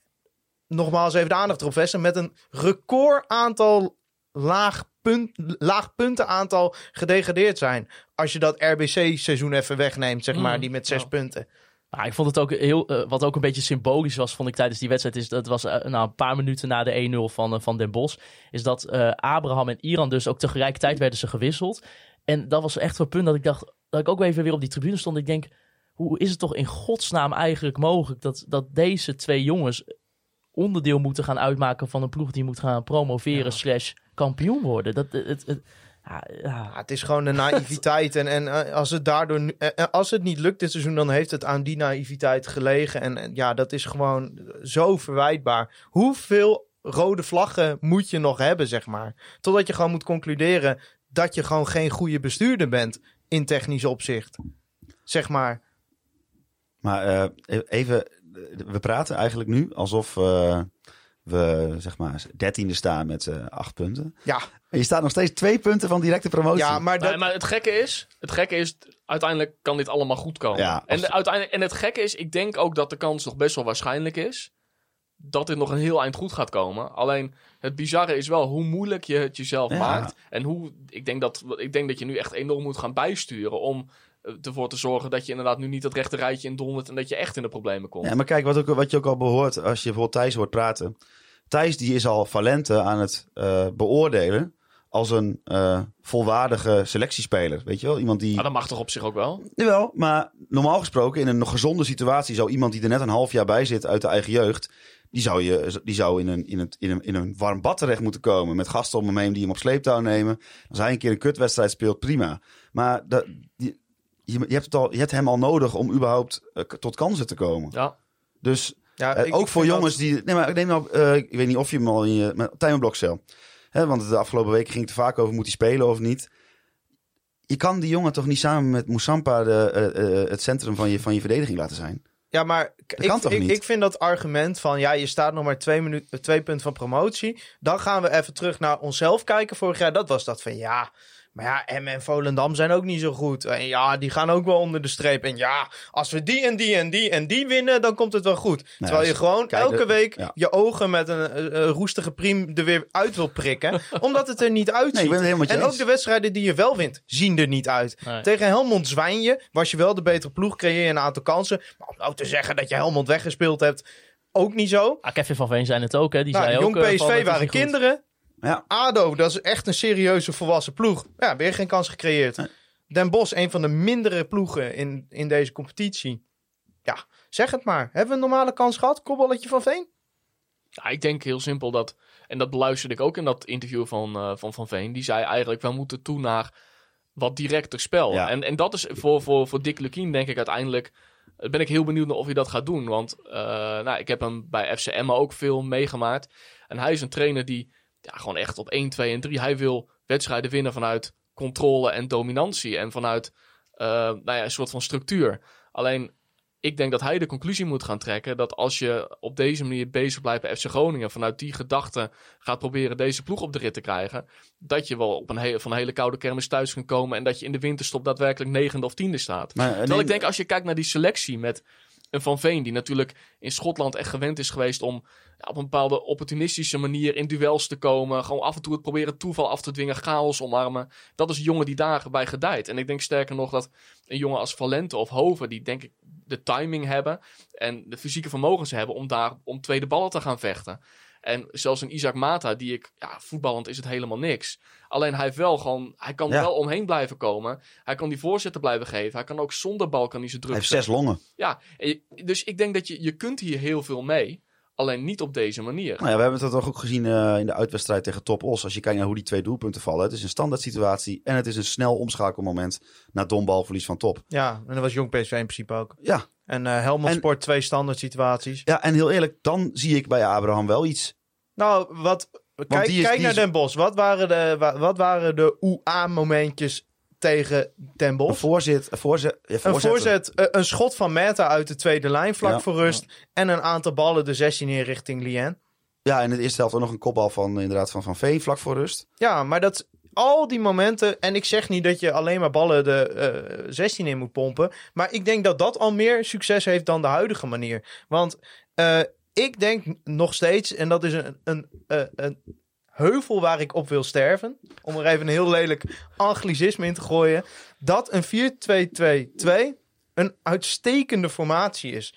nogmaals even de aandacht erop vestigen... met een record aantal laag, punt, laag punten aantal gedegradeerd zijn. Als je dat RBC-seizoen even wegneemt, zeg maar, Mm, die met zes punten. Nou, ik vond het ook heel, eh, wat ook een beetje symbolisch was, vond ik tijdens die wedstrijd, is dat was eh, nou, een paar minuten na de 1-0 van, eh, van Den Bosch, is dat Abraham en Iran dus ook tegelijkertijd werden ze gewisseld. En dat was echt zo'n punt dat ik dacht, dat ik ook even weer op die tribune stond. Ik denk, hoe is het toch in godsnaam eigenlijk mogelijk dat, dat deze twee jongens onderdeel moeten gaan uitmaken van een ploeg die moet gaan promoveren slash kampioen worden? Dat, het, het, het- ja, het is gewoon de naïviteit. En, en eh, als het daardoor eh, eh, als het niet lukt dit seizoen, dan heeft het aan die naïviteit gelegen. En, en ja, dat is gewoon zo verwijtbaar. Hoeveel rode vlaggen moet je nog hebben, zeg maar? Totdat je gewoon moet concluderen dat je gewoon geen goede bestuurder bent in technisch opzicht. Zeg maar. Maar eh, even, we praten eigenlijk nu alsof eh, we zeg maar dertiende staan met eh, acht punten. Ja, En je staat nog steeds twee punten van directe promotie. ja maar dat, Nee, maar het gekke is, het gekke is, uiteindelijk kan dit allemaal goed komen. Ja, als- en, de- uiteindelijk, en het gekke is, ik denk ook dat de kans nog best wel waarschijnlijk is dat dit nog een heel eind goed gaat komen. Alleen het bizarre is wel hoe moeilijk je het jezelf Ja. maakt. En hoe, ik denk, dat, ik denk dat je nu echt enorm moet gaan bijsturen om eh, ervoor te zorgen dat je inderdaad nu niet dat rechte rijtje in dondert en dat je echt in de problemen komt. Ja, maar kijk, wat, ook, wat je ook al behoort als je bijvoorbeeld Thijs hoort praten. Thijs die is al Valente aan het eh, beoordelen als een eh, volwaardige selectiespeler. Weet je wel? Iemand die... Maar dat mag toch op zich ook wel? Jawel, maar normaal gesproken in een nog gezonde situatie zou iemand die er net een half jaar bij zit uit de eigen jeugd, die zou, je, die zou in, een, in, een, in, een, in een warm bad terecht moeten komen met gasten om hem heen die hem op sleeptouw nemen. Als hij een keer een kutwedstrijd speelt, prima. Maar dat, die, je, je, hebt het al, je hebt hem al nodig om überhaupt eh, tot kansen te komen. Ja. Dus ja, eh, ik- ook ik voor jongens die. Nee, maar neem nou, eh, ik weet niet of je hem al in je. Tijmen Blokcel. Hè, want de afgelopen weken ging het vaak over: moet hij spelen of niet? Je kan die jongen toch niet samen met Moussampa de, het centrum van je, van je verdediging laten zijn? Ja, maar ik, ik, ik vind dat argument van ja, je staat nog maar twee, minuten, twee punten van promotie. Dan gaan we even terug naar onszelf kijken. Vorig jaar, dat was dat van ja. Maar ja, Emmen en Volendam zijn ook niet zo goed. En ja, die gaan ook wel onder de streep. En ja, als we die en die en die en die winnen, dan komt het wel goed. Terwijl je gewoon kijk, elke week ja. je ogen met een roestige priem er weer uit wil prikken. omdat het er niet uitziet. Nee, en ook de wedstrijden die je wel wint, zien er niet uit. Nee. Tegen Helmond zwijn je. Was je wel de betere ploeg, creëer je een aantal kansen. Maar om nou te zeggen dat je Helmond weggespeeld hebt, ook niet zo. Ah, Kevin van Veen zei het ook, hè? Die Nou, zei jong ook, eh, PSV waren kinderen. Ja. ADO, dat is echt een serieuze volwassen ploeg. Ja, weer geen kans gecreëerd. Nee. Den Bosch, een van de mindere ploegen in, in deze competitie. Ja, zeg het maar. Hebben we een normale kans gehad? Kopballetje van Veen? Ja, ik denk heel simpel dat, en dat beluisterde ik ook in dat interview van eh, Van, van Veen, die zei eigenlijk, we moeten toe naar wat directer spel. Ja. En, en dat is voor, voor, voor Dick Lukien denk ik uiteindelijk, eh, ben ik heel benieuwd naar of hij dat gaat doen. Want eh, nou, ik heb hem bij FCM ook veel meegemaakt. En hij is een trainer die ja, gewoon echt op 1, 2 en 3, hij wil wedstrijden winnen vanuit controle en dominantie. En vanuit eh, nou ja, een soort van structuur. Alleen, ik denk dat hij de conclusie moet gaan trekken dat als je op deze manier bezig blijft bij FC Groningen, vanuit die gedachte gaat proberen deze ploeg op de rit te krijgen, dat je wel op een hele, van een hele koude kermis thuis kan komen en dat je in de winterstop daadwerkelijk negende of tiende staat. Maar, eh, Terwijl ik denk, als je kijkt naar die selectie met een Van Veen, die natuurlijk in Schotland echt gewend is geweest om op een bepaalde opportunistische manier in duels te komen. Gewoon af en toe het proberen toeval af te dwingen, chaos omarmen. Dat is een jongen die daarbij gedijt. En ik denk sterker nog dat een jongen als Valente of Hoven, die denk ik de timing hebben en de fysieke vermogens hebben om daar om tweede ballen te gaan vechten. En zelfs een Isaac Mata, die ik, ja, voetballend is het helemaal niks. Alleen hij heeft wel gewoon, hij kan er Ja. wel omheen blijven komen. Hij kan die voorzetten blijven geven. Hij kan ook zonder bal kan hij zijn Hij druk heeft zes longen. ja, je- dus ik denk dat je, je kunt hier heel veel mee. Alleen niet op deze manier. Nou ja, we hebben het toch ook gezien eh, in de uitwedstrijd tegen Top Os. Als je kijkt naar hoe die twee doelpunten vallen. Het is een standaard situatie en het is een snel omschakelmoment naar dombalverlies van Top. Ja, en dat was jong PSV in principe ook. Ja, En eh Helmond En- Sport twee standaard situaties. ja, en heel eerlijk, dan zie ik bij Abraham wel iets. Nou, wat, kijk, is- kijk naar is- Den Bosch. Wat waren de, wa- wat waren de UA-momentjes tegen Den Een Bosch? voorzet, een voorzet, ja, Een voorzet, eh, een schot van Meta uit de tweede lijn vlak Ja. voor rust. En een aantal ballen de 16 in richting Lien. Ja, in het eerste helft ook nog een kopbal van, inderdaad, van Van Veen vlak voor rust. Ja, maar dat al die momenten. En ik zeg niet dat je alleen maar ballen de eh 16 in moet pompen. Maar ik denk dat dat al meer succes heeft dan de huidige manier. Want eh, ik denk nog steeds, en dat is een, een, eh, een heuvel waar ik op wil sterven. Om er even een heel lelijk anglicisme in te gooien. Dat een 4-2-2-2 een uitstekende formatie is.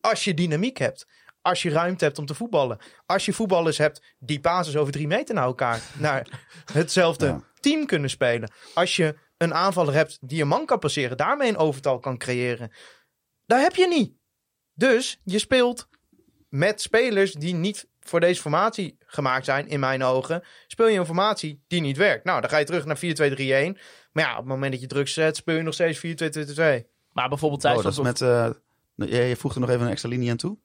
Als je dynamiek hebt. Als je ruimte hebt om te voetballen. Als je voetballers hebt die basis over drie meter naar elkaar. naar hetzelfde Ja. team kunnen spelen. Als je een aanvaller hebt die een man kan passeren, daarmee een overtal kan creëren. Daar heb je niet. Dus je speelt met spelers die niet voor deze formatie gemaakt zijn, in mijn ogen. Speel je een formatie die niet werkt. Nou, dan ga je terug naar 4-2-3-1. Maar ja, op het moment dat je druk zet, speel je nog steeds 4-2-2-2. Maar bijvoorbeeld Oh, dat is was met... eh, je, je voegt er nog even een extra linie aan toe?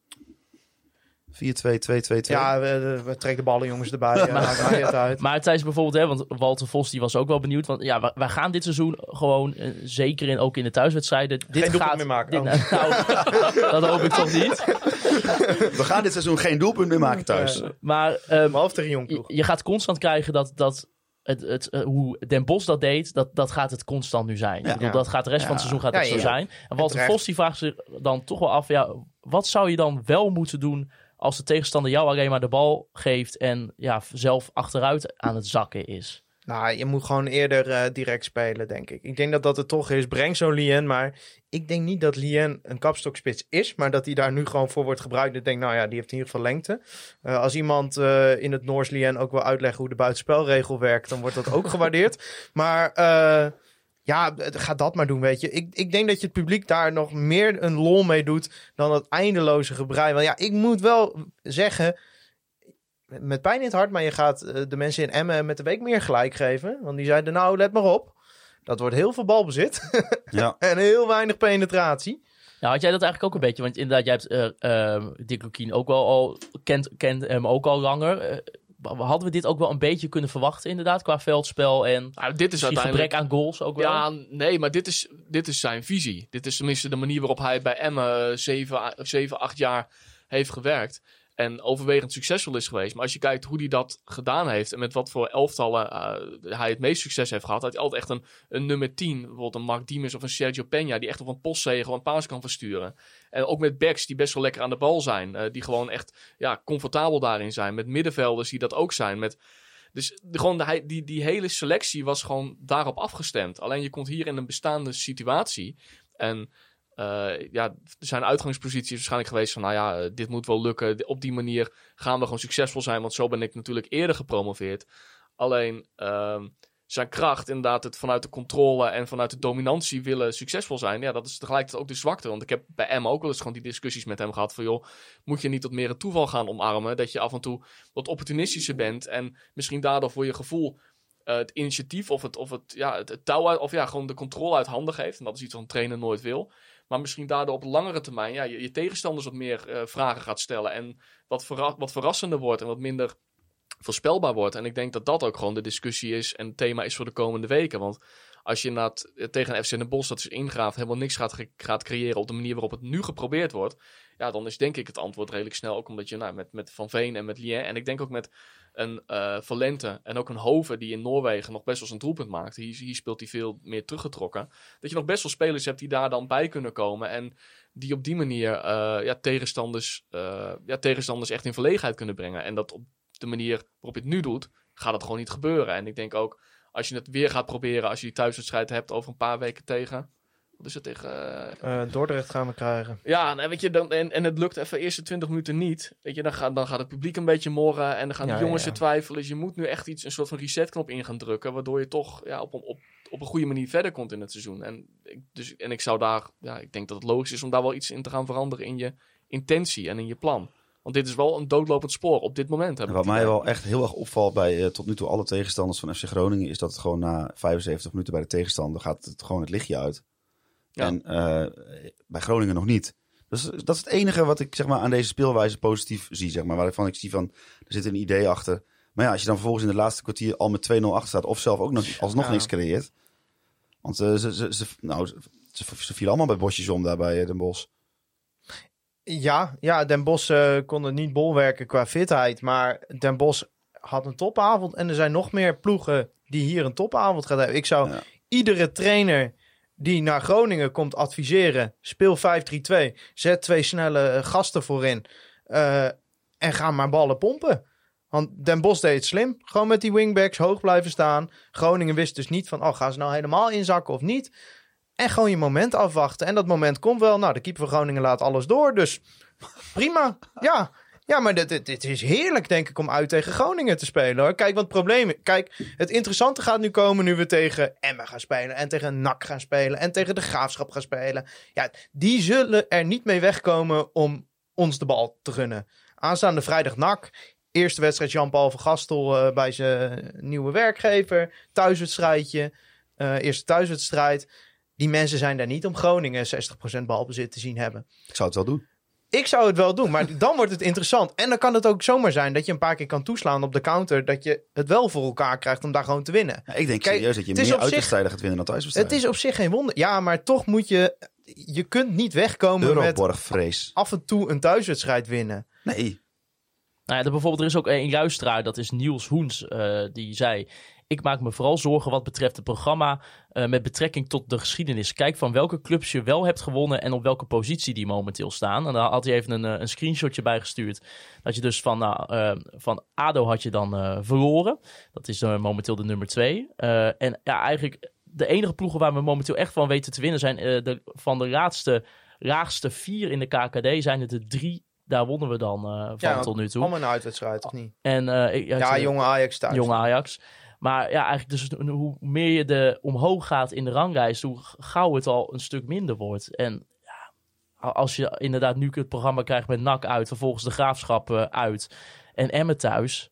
4-2-2-2-2. Ja, we, we trekken de ballen jongens erbij. ja, mij het uit. Maar Thijs bijvoorbeeld, hè, want Walter Vos die was ook wel benieuwd. Want ja, wij gaan dit seizoen gewoon, eh, zeker in, ook in de thuiswedstrijden. Dit doelpunt gaat, meer maken. dit- Oh. nou, dat hoop ik toch niet. We gaan dit seizoen geen doelpunt meer maken thuis. Maar ehm, Behalve tegen jong je, gaat constant krijgen dat, dat het, het, eh, hoe Den Bos dat deed, dat, dat gaat het constant nu zijn. Ja. Ik bedoel, Ja. dat gaat de rest van het Ja. seizoen gaat Ja, het zo ja. zijn. En Walter. Vos die vraagt zich dan toch wel af, ja, wat zou je dan wel moeten doen als de tegenstander jou alleen maar de bal geeft en ja, zelf achteruit aan het zakken is? Nou, je moet gewoon eerder eh, direct spelen, denk ik. Ik denk dat dat het toch is. Breng zo'n Lien, maar ik denk niet dat Lien een kapstokspits is, maar dat hij daar nu gewoon voor wordt gebruikt. Ik denk, nou ja, die heeft in ieder geval lengte. Eh, als iemand eh, in het Noors Lien ook wil uitleggen hoe de buitenspelregel werkt, dan wordt dat ook gewaardeerd. Maar ja, ga dat maar doen, weet je. Ik, ik denk dat je het publiek daar nog meer een lol mee doet dan dat eindeloze gebrei. Want ja, ik moet wel zeggen, met pijn in het hart, maar je gaat eh, de mensen in Emmen met de week meer gelijk geven. Want die zeiden, nou, let maar op. Dat wordt heel veel balbezit Ja. en heel weinig penetratie. Nou, had jij dat eigenlijk ook een beetje? Want inderdaad, jij hebt Dick Lukien ook wel al, kent, kent hem ook al langer. Hadden we dit ook wel een beetje kunnen verwachten, inderdaad, qua veldspel en Nou, dit is uiteindelijk... gebrek aan goals ook wel? Ja, nee, maar dit is, dit is zijn visie. Dit is tenminste de manier waarop hij bij Emmen eh, 7, 7 8 jaar heeft gewerkt. En overwegend succesvol is geweest. Maar als je kijkt hoe hij dat gedaan heeft. En met wat voor elftallen eh, hij het meest succes heeft gehad. Had hij altijd echt een, een nummer 10. Bijvoorbeeld een Mark Diemers of een Sergio Peña. Die echt op een postzegel een paas kan versturen. En ook met backs die best wel lekker aan de bal zijn. eh, die gewoon echt ja, comfortabel daarin zijn. Met middenvelders die dat ook zijn. Met dus gewoon die, die hele selectie was gewoon daarop afgestemd. Alleen je komt hier in een bestaande situatie. En eh, ja, zijn uitgangsposities waarschijnlijk geweest van... nou ja, eh, dit moet wel lukken. Op die manier gaan we gewoon succesvol zijn. Want zo ben ik natuurlijk eerder gepromoveerd. Alleen ehm, zijn kracht, inderdaad, het vanuit de controle... en vanuit de dominantie willen succesvol zijn... ja, dat is tegelijkertijd ook de zwakte. Want ik heb bij Emma ook wel eens gewoon die discussies met hem gehad... van joh, moet je niet wat meer het toeval gaan omarmen... dat je af en toe wat opportunistischer bent... en misschien daardoor voor je gevoel eh, het initiatief of het, of het, ja, het touw uit, of ja, gewoon de controle uit handen geeft. En dat is iets wat een trainer nooit wil. Maar misschien daardoor op langere termijn ja, je, tegenstanders wat meer eh, vragen gaat stellen. En wat, wat verrassender wordt en wat minder voorspelbaar wordt. En ik denk dat dat ook gewoon de discussie is en het thema is voor de komende weken. Want als je tegen FC Den Bosch dat is ingraaft helemaal niks gaat, gaat creëren op de manier waarop het nu geprobeerd wordt. Ja, dan is denk ik het antwoord redelijk snel. Ook omdat je nou, met, met Van Veen en met Lien en ik denk ook met een eh Valente en ook een Hoven die in Noorwegen nog best wel zijn doelpunt maakt. Hier, hier speelt hij veel meer teruggetrokken. Dat je nog best wel spelers hebt die daar dan bij kunnen komen en die op die manier eh, ja, tegenstanders, eh, ja, tegenstanders echt in verlegenheid kunnen brengen. En dat op de manier waarop je het nu doet, gaat dat gewoon niet gebeuren. En ik denk ook, als je het weer gaat proberen, als je die thuiswedstrijd hebt over een paar weken tegen... Wat is het tegen... eh, Eh, Dordrecht gaan we krijgen. ja, nou, weet je, dan, en, en het lukt even de eerste 20 minuten niet. Weet je, dan, gaat dan gaat het publiek een beetje morren en dan gaan Ja, de jongens ja, ja. twijfelen. Dus je moet nu echt iets, een soort van resetknop in gaan drukken, waardoor je toch ja, op, een- op, op een goede manier verder komt in het seizoen. En ik, dus, en ik zou daar, ja, ik denk dat het logisch is om daar wel iets in te gaan veranderen in je intentie en in je plan. Want dit is wel een doodlopend spoor op dit moment. Heb wat mij idee. wel echt heel erg opvalt bij eh, tot nu toe alle tegenstanders van FC Groningen... is dat het gewoon na 75 minuten bij de tegenstander gaat het gewoon het lichtje uit. Ja. En eh, bij Groningen nog niet. Dus dat is het enige wat ik zeg maar, aan deze speelwijze positief zie. Zeg maar, waarvan ik zie van, er zit een idee achter. Maar ja, als je dan vervolgens in het laatste kwartier al met 2-0 achter staat... of zelf ook nog, alsnog Ja. niks creëert. Want eh, ze, ze, ze, nou, ze, ze, ze vielen allemaal bij bosjes om daar bij eh, Den Bosch. Ja, ja Den Bosch eh, kon het niet bolwerken qua fitheid. Maar Den Bosch had een topavond. En er zijn nog meer ploegen die hier een topavond gaan hebben. Ik zou Ja. iedere trainer die naar Groningen komt adviseren. Speel 5-3-2. Zet twee snelle eh, gasten voorin. eh, en ga maar ballen pompen. Want Den Bosch deed het slim. Gewoon met die wingbacks hoog blijven staan. Groningen wist dus niet van... Oh, gaan ze nou helemaal inzakken of niet? En gewoon je moment afwachten. En dat moment komt wel. Nou, de keeper van Groningen laat alles door. Dus prima. Ja, Ja, maar dit, is heerlijk, denk ik, om uit tegen Groningen te spelen. Hoor. Kijk, wat het probleem. Kijk, het interessante gaat nu komen nu we tegen Emmen gaan spelen. En tegen NAC gaan spelen. En tegen de Graafschap gaan spelen. Ja, die zullen er niet mee wegkomen om ons de bal te gunnen. Aanstaande vrijdag NAC. Eerste wedstrijd Jean-Paul van Gastel eh, bij zijn nieuwe werkgever. Thuiswedstrijdje. eh, eerste thuiswedstrijd. Die mensen zijn daar niet om Groningen 60% balbezit te zien hebben. Ik zou het wel doen. Ik zou het wel doen, maar dan wordt het interessant. En dan kan het ook zomaar zijn dat je een paar keer kan toeslaan op de counter. Dat je het wel voor elkaar krijgt om daar gewoon te winnen. Ja, ik denk Kijk, serieus dat je het meer uitwedstrijden gaat winnen dan Het thuiswedstrijden. is op zich geen wonder. Ja, maar toch moet je. Je kunt niet wegkomen met af en toe een thuiswedstrijd winnen. Nee. Nou ja, er, bijvoorbeeld, er is ook een luisteraar, dat is Niels Hoens, eh, die zei... Ik maak me vooral zorgen wat betreft het programma eh, met betrekking tot de geschiedenis. Kijk van welke clubs je wel hebt gewonnen en op welke positie die momenteel staan. En daar had hij even een, eh, een screenshotje bij gestuurd. Dat je dus van, nou, eh, van ADO had je dan verloren. Dat is momenteel de nummer twee. En ja, eigenlijk de enige ploegen waar we momenteel echt van weten te winnen zijn de, van de laatste, laagste vier in de KKD zijn het er drie. Daar wonnen we dan van Ja, tot nu toe. Allemaal een uitwedstrijd, of niet? En, ik- Ja, jonge Ajax thuis. Jong Ajax. Maar ja, eigenlijk dus hoe meer je de omhoog gaat in de ranglijst, hoe gauw het al een stuk minder wordt. En ja, als je inderdaad nu het programma krijgt met NAC uit, vervolgens de Graafschap eh, uit en Emmen thuis.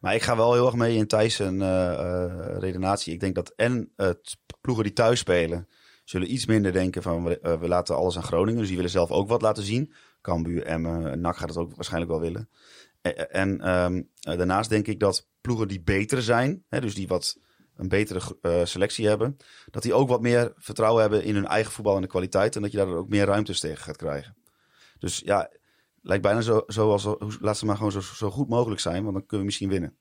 Maar ik ga wel heel erg mee in Thijs' eh, redenatie. Ik denk dat en eh, t- ploegen die thuis spelen, zullen iets minder denken van we, laten alles aan Groningen. Dus die willen zelf ook wat laten zien. Cambuur, Emmen, NAC gaat het ook waarschijnlijk wel willen. En, en ehm, eh, daarnaast denk ik dat ploegen die beter zijn, hè, dus die wat een betere eh, selectie hebben, dat die ook wat meer vertrouwen hebben in hun eigen voetbal en de kwaliteit. En dat je daar ook meer ruimtes tegen gaat krijgen. Dus ja, lijkt bijna zo, zoals, laat ze maar gewoon zo, zo goed mogelijk zijn, want dan kunnen we misschien winnen.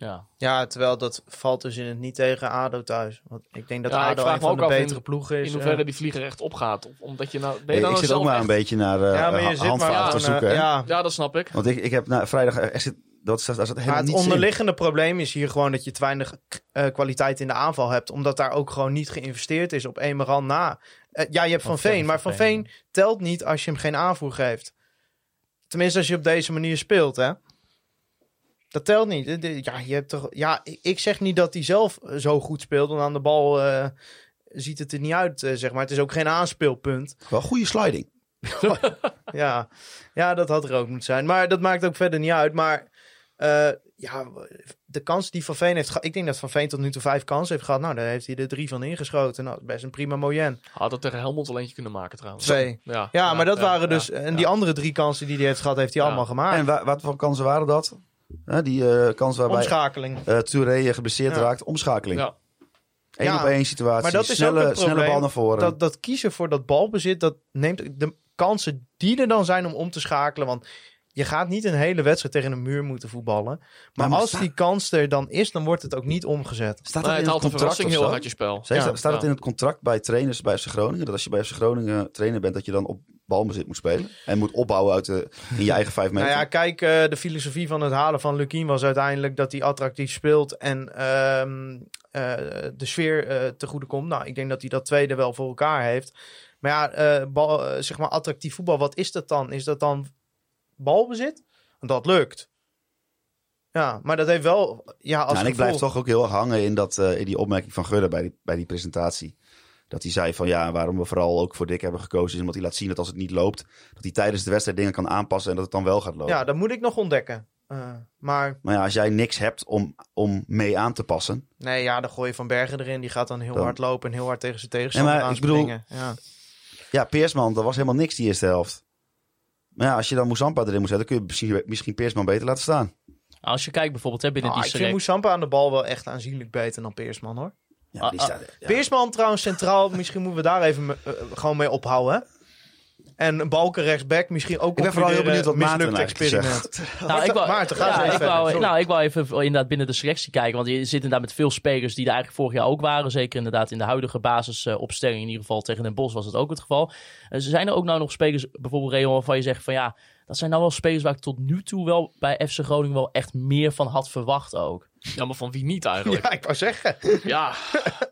Ja. Ja, terwijl dat valt dus in het niet tegen ADO thuis. Want ik denk dat Ja, ik ADO een van ook de af in- betere ploegen is. In hoeverre eh. die vlieger echt opgaat. Of, omdat je nou... Ben je ik dan zit zelf ook maar echt- een beetje naar eh ja, maar je ha- zit maar handvaten te zoeken. eh, hè? ja. Ja, dat snap ik. Want ik, ik heb na vrijdag, er zit, dat staat, daar zat helemaal Maar het in. onderliggende probleem is hier gewoon dat je te weinig eh, kwaliteit in de aanval hebt. Omdat daar ook gewoon niet geïnvesteerd is op rand na. Eh, ja, je hebt Van Van Veen, maar Van Veen telt niet als je hem geen aanvoer geeft. Tenminste, als je op deze manier speelt, hè. Dat telt niet. Ja, je hebt toch, ja ik- ik zeg niet dat hij zelf eh, zo goed speelt. Want aan de bal eh, ziet het er niet uit, eh, zeg maar. Het is ook geen aanspeelpunt. Wel goede sliding. Ja. ja, dat had er ook moeten zijn. Maar dat maakt ook verder niet uit. Maar eh, ja, de kans die Van Veen heeft gehad... Ik denk dat Van Veen tot nu toe vijf kansen heeft gehad. Nou, daar heeft hij er drie van ingeschoten. Nou, best een prima moyen. Had het tegen Helmond wel eentje kunnen maken trouwens. Twee. Ja, Ja, maar dat ja, waren dus... ja. En die andere drie kansen die hij heeft gehad, heeft hij Ja. allemaal gemaakt. En wa- wat voor kansen waren dat? Die eh kans waarbij Omschakeling. eh Touré geblesseerd Ja. raakt. Omschakeling. Ja. Eén Ja, op één situatie. maar dat is snelle, ook snelle bal naar voren. Dat, dat kiezen voor dat balbezit, dat neemt de kansen die er dan zijn om om te schakelen. Want je gaat niet een hele wedstrijd tegen een muur moeten voetballen. Maar, maar als sta- die kans er dan is, dan wordt het ook niet omgezet. Staat Nee, dat het in haalt het een contract heel zo? uit je spel. Zeg, Ja, staat het in het contract bij trainers bij FC Groningen? Dat als je bij FC Groningen trainer bent, dat je dan op balbezit moet spelen? En moet opbouwen uit de, in je eigen vijf meter? Nou ja, kijk, eh, de filosofie van het halen van Lukien was uiteindelijk dat hij attractief speelt en ehm, eh, de sfeer eh te goede komt. Nou, ik denk dat hij dat tweede wel voor elkaar heeft. Maar ja, eh, bal, eh, zeg maar attractief voetbal, wat is dat dan? Is dat dan balbezit? Dat lukt. Ja, maar dat heeft wel... Ja, als Nou, en ik blijf toch ook heel erg hangen in, dat, eh, in die opmerking van Gudde bij die, bij die presentatie. Dat hij zei van ja, waarom we vooral ook voor Dick hebben gekozen, is omdat hij laat zien dat als het niet loopt, dat hij tijdens de wedstrijd dingen kan aanpassen en dat het dan wel gaat lopen. Ja, dat moet ik nog ontdekken. Eh, maar Maar ja, als jij niks hebt om, om mee aan te passen. nee, ja, dan gooi je Van Bergen erin. Die gaat dan heel Dan- hard lopen en heel hard tegen zijn tegenstander Nee, maar ik bedoel- aanspringen. Ja. Ja, Peersman, dat was helemaal niks die eerste helft. Maar ja, als je dan Moussampa erin moet zetten, kun je misschien, misschien Peersman beter laten staan. Als je kijkt bijvoorbeeld hè, binnen Ah, die ik vind. Moussampa aan de bal wel echt aanzienlijk beter dan Peersman, hoor. Ja, die Ah, staat, ja. Peersman trouwens centraal, misschien moeten we daar even me- eh, gewoon mee ophouden. En Balken rechtsback, misschien ook Ik ben vooral heel benieuwd wat Maarten eigenlijk experiment. Nou, ik wou, Maarten, ga ja, eens even ik verder, wou, sorry. nou, ik wou even inderdaad binnen de selectie kijken. Want je zit inderdaad met veel spelers die er eigenlijk vorig jaar ook waren. Zeker inderdaad in de huidige basisopstelling. In ieder geval tegen Den Bosch was het ook het geval. Uh, zijn er ook nou nog spelers, bijvoorbeeld Real, waarvan je zegt van ja... Dat zijn nou wel spelers waar ik tot nu toe wel bij FC Groningen wel echt meer van had verwacht ook. Ja, maar van wie niet eigenlijk? Ja, ik wou zeggen. Ja,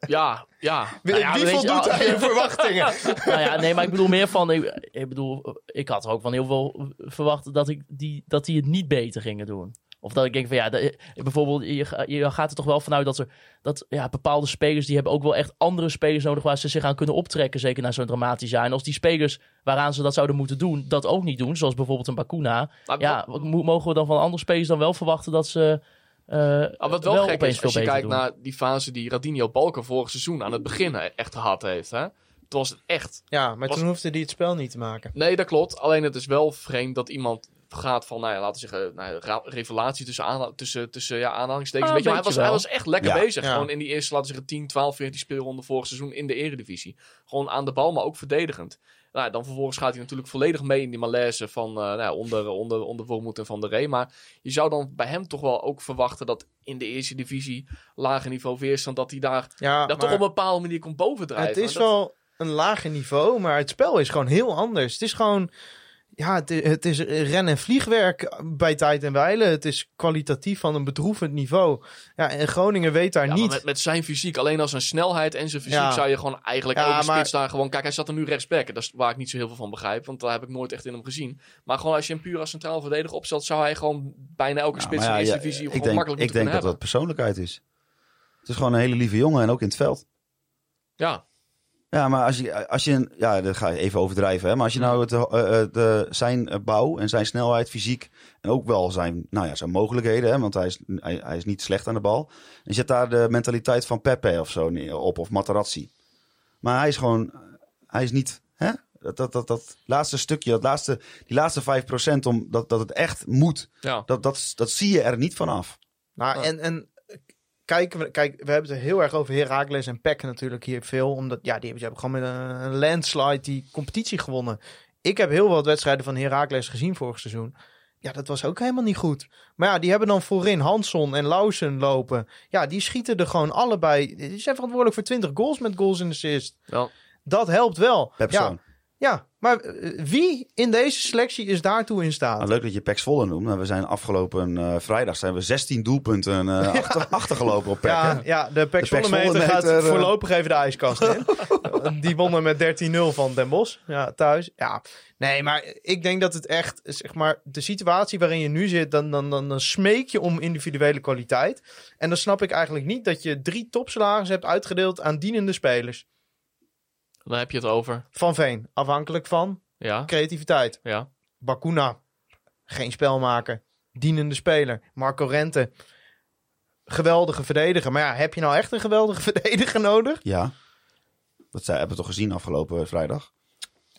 ja, ja. Wie, Nou ja, wie je, voldoet ah, aan je verwachtingen? nou ja, nee, maar ik bedoel meer van... Ik, ik bedoel, ik had er ook van heel veel verwacht dat, ik die, dat die het niet beter gingen doen. Of dat ik denk van ja, bijvoorbeeld, je, je gaat er toch wel vanuit dat er dat ja, bepaalde spelers die hebben ook wel echt andere spelers nodig waar ze zich aan kunnen optrekken, zeker na zo'n dramatisch jaar. En als die spelers waaraan ze dat zouden moeten doen, dat ook niet doen, zoals bijvoorbeeld een Bakuna, Maar ja, mogen we dan van andere spelers dan wel verwachten dat ze Ah, wat wel, wel gek is, als je kijkt doen? naar die fase die Radinho Balken vorig seizoen aan het begin echt gehad heeft. Hè? Toen was het echt... Ja, maar Was- toen hoefde hij het spel niet te maken. Nee, dat klopt. Alleen het is wel vreemd dat iemand gaat van, nou ja, laten we zeggen, nou, ja, revelatie tussen, aanha- tussen, tussen ja, aanhalingstekens. Ah, Weet je, maar hij, was, hij was echt lekker Ja. bezig. Ja. Gewoon in die eerste, laten we zeggen, 10, 12, 14 speelronden vorig seizoen in de eredivisie. Gewoon aan de bal, maar ook verdedigend. Nou, dan vervolgens gaat hij natuurlijk volledig mee in die malaise van, eh, nou, onder, onder, onder Wormoed en Van der Ree. Maar je zou dan bij hem toch wel ook verwachten dat in de eerste divisie, lage niveau weerstand, dat hij daar Ja, dat toch op een bepaalde manier komt bovendrijven. het is dat- wel een lager niveau, maar het spel is gewoon heel anders. Het is gewoon... Ja, het is, het is ren- en vliegwerk bij tijd en wijle. Het is kwalitatief van een bedroevend niveau. Ja, en Groningen weet daar Ja, niet... met, met zijn fysiek, alleen als zijn snelheid en zijn fysiek Ja. zou je gewoon eigenlijk Ja, elke maar- spits daar gewoon... Kijk, hij zat er nu rechtsback. Dat is waar ik niet zo heel veel van begrijp, want daar heb ik nooit echt in hem gezien. Maar gewoon als je hem puur als centraal verdediger opstelt, zou hij gewoon bijna elke Ja, spits in de eerste divisie ik gewoon denk, makkelijk ik denk dat dat persoonlijkheid is. Het is gewoon een hele lieve jongen en ook in het veld. Ja, Ja, maar als je, als je een- ja, dat ga je even overdrijven, hè, maar als je nou het, eh, eh, de, zijn eh, bouw en zijn snelheid, fysiek en ook wel zijn, nou ja, zijn mogelijkheden, hè, want hij is, hij, hij is niet slecht aan de bal. En je zet daar de mentaliteit van Pepe of zo op, of Materazzi. Maar hij is gewoon, hij is niet, hè, dat, dat, dat, dat laatste stukje, dat laatste, die laatste 5% om, dat, dat het echt moet, ja. dat, dat, dat zie je er niet vanaf. Nou, en, en kijk, we- kijk, we hebben het er heel erg over Heracles en PEC natuurlijk hier veel. Omdat, ja, die hebben, die hebben gewoon met een, een landslide die competitie gewonnen. Ik heb heel wat wedstrijden van Heracles gezien vorig seizoen. Ja, dat was ook helemaal niet goed. Maar ja, die hebben dan voorin Hansson en Lausen lopen. Ja, die schieten er gewoon allebei. Die zijn verantwoordelijk voor 20 goals met goals en assist. Wel, Dat helpt wel. Per Ja. Ja, maar eh, wie in deze selectie is daartoe in staat? Nou, leuk dat je Pek Zwolle noemt. We zijn afgelopen eh, vrijdag zijn we 16 doelpunten eh, achter, achtergelopen op hè? Ja, ja, de Zwolle gaat meter, eh. voorlopig even de ijskast in. Die wonnen met 13-0 van Den Bosch. Ja, thuis. Ja, nee, maar ik denk dat het echt, zeg maar, de situatie waarin je nu zit, dan, dan, dan, dan smeek je om individuele kwaliteit. En dan snap ik eigenlijk niet dat je drie topsalarissen hebt uitgedeeld aan dienende spelers. Dan heb je het over. Van Veen, afhankelijk van Ja, creativiteit. ja. Bakuna, geen spelmaker. Dienende speler. Marco Rente, geweldige verdediger. Maar ja, heb je nou echt een geweldige verdediger nodig? Ja. Dat zij, hebben we toch gezien afgelopen vrijdag.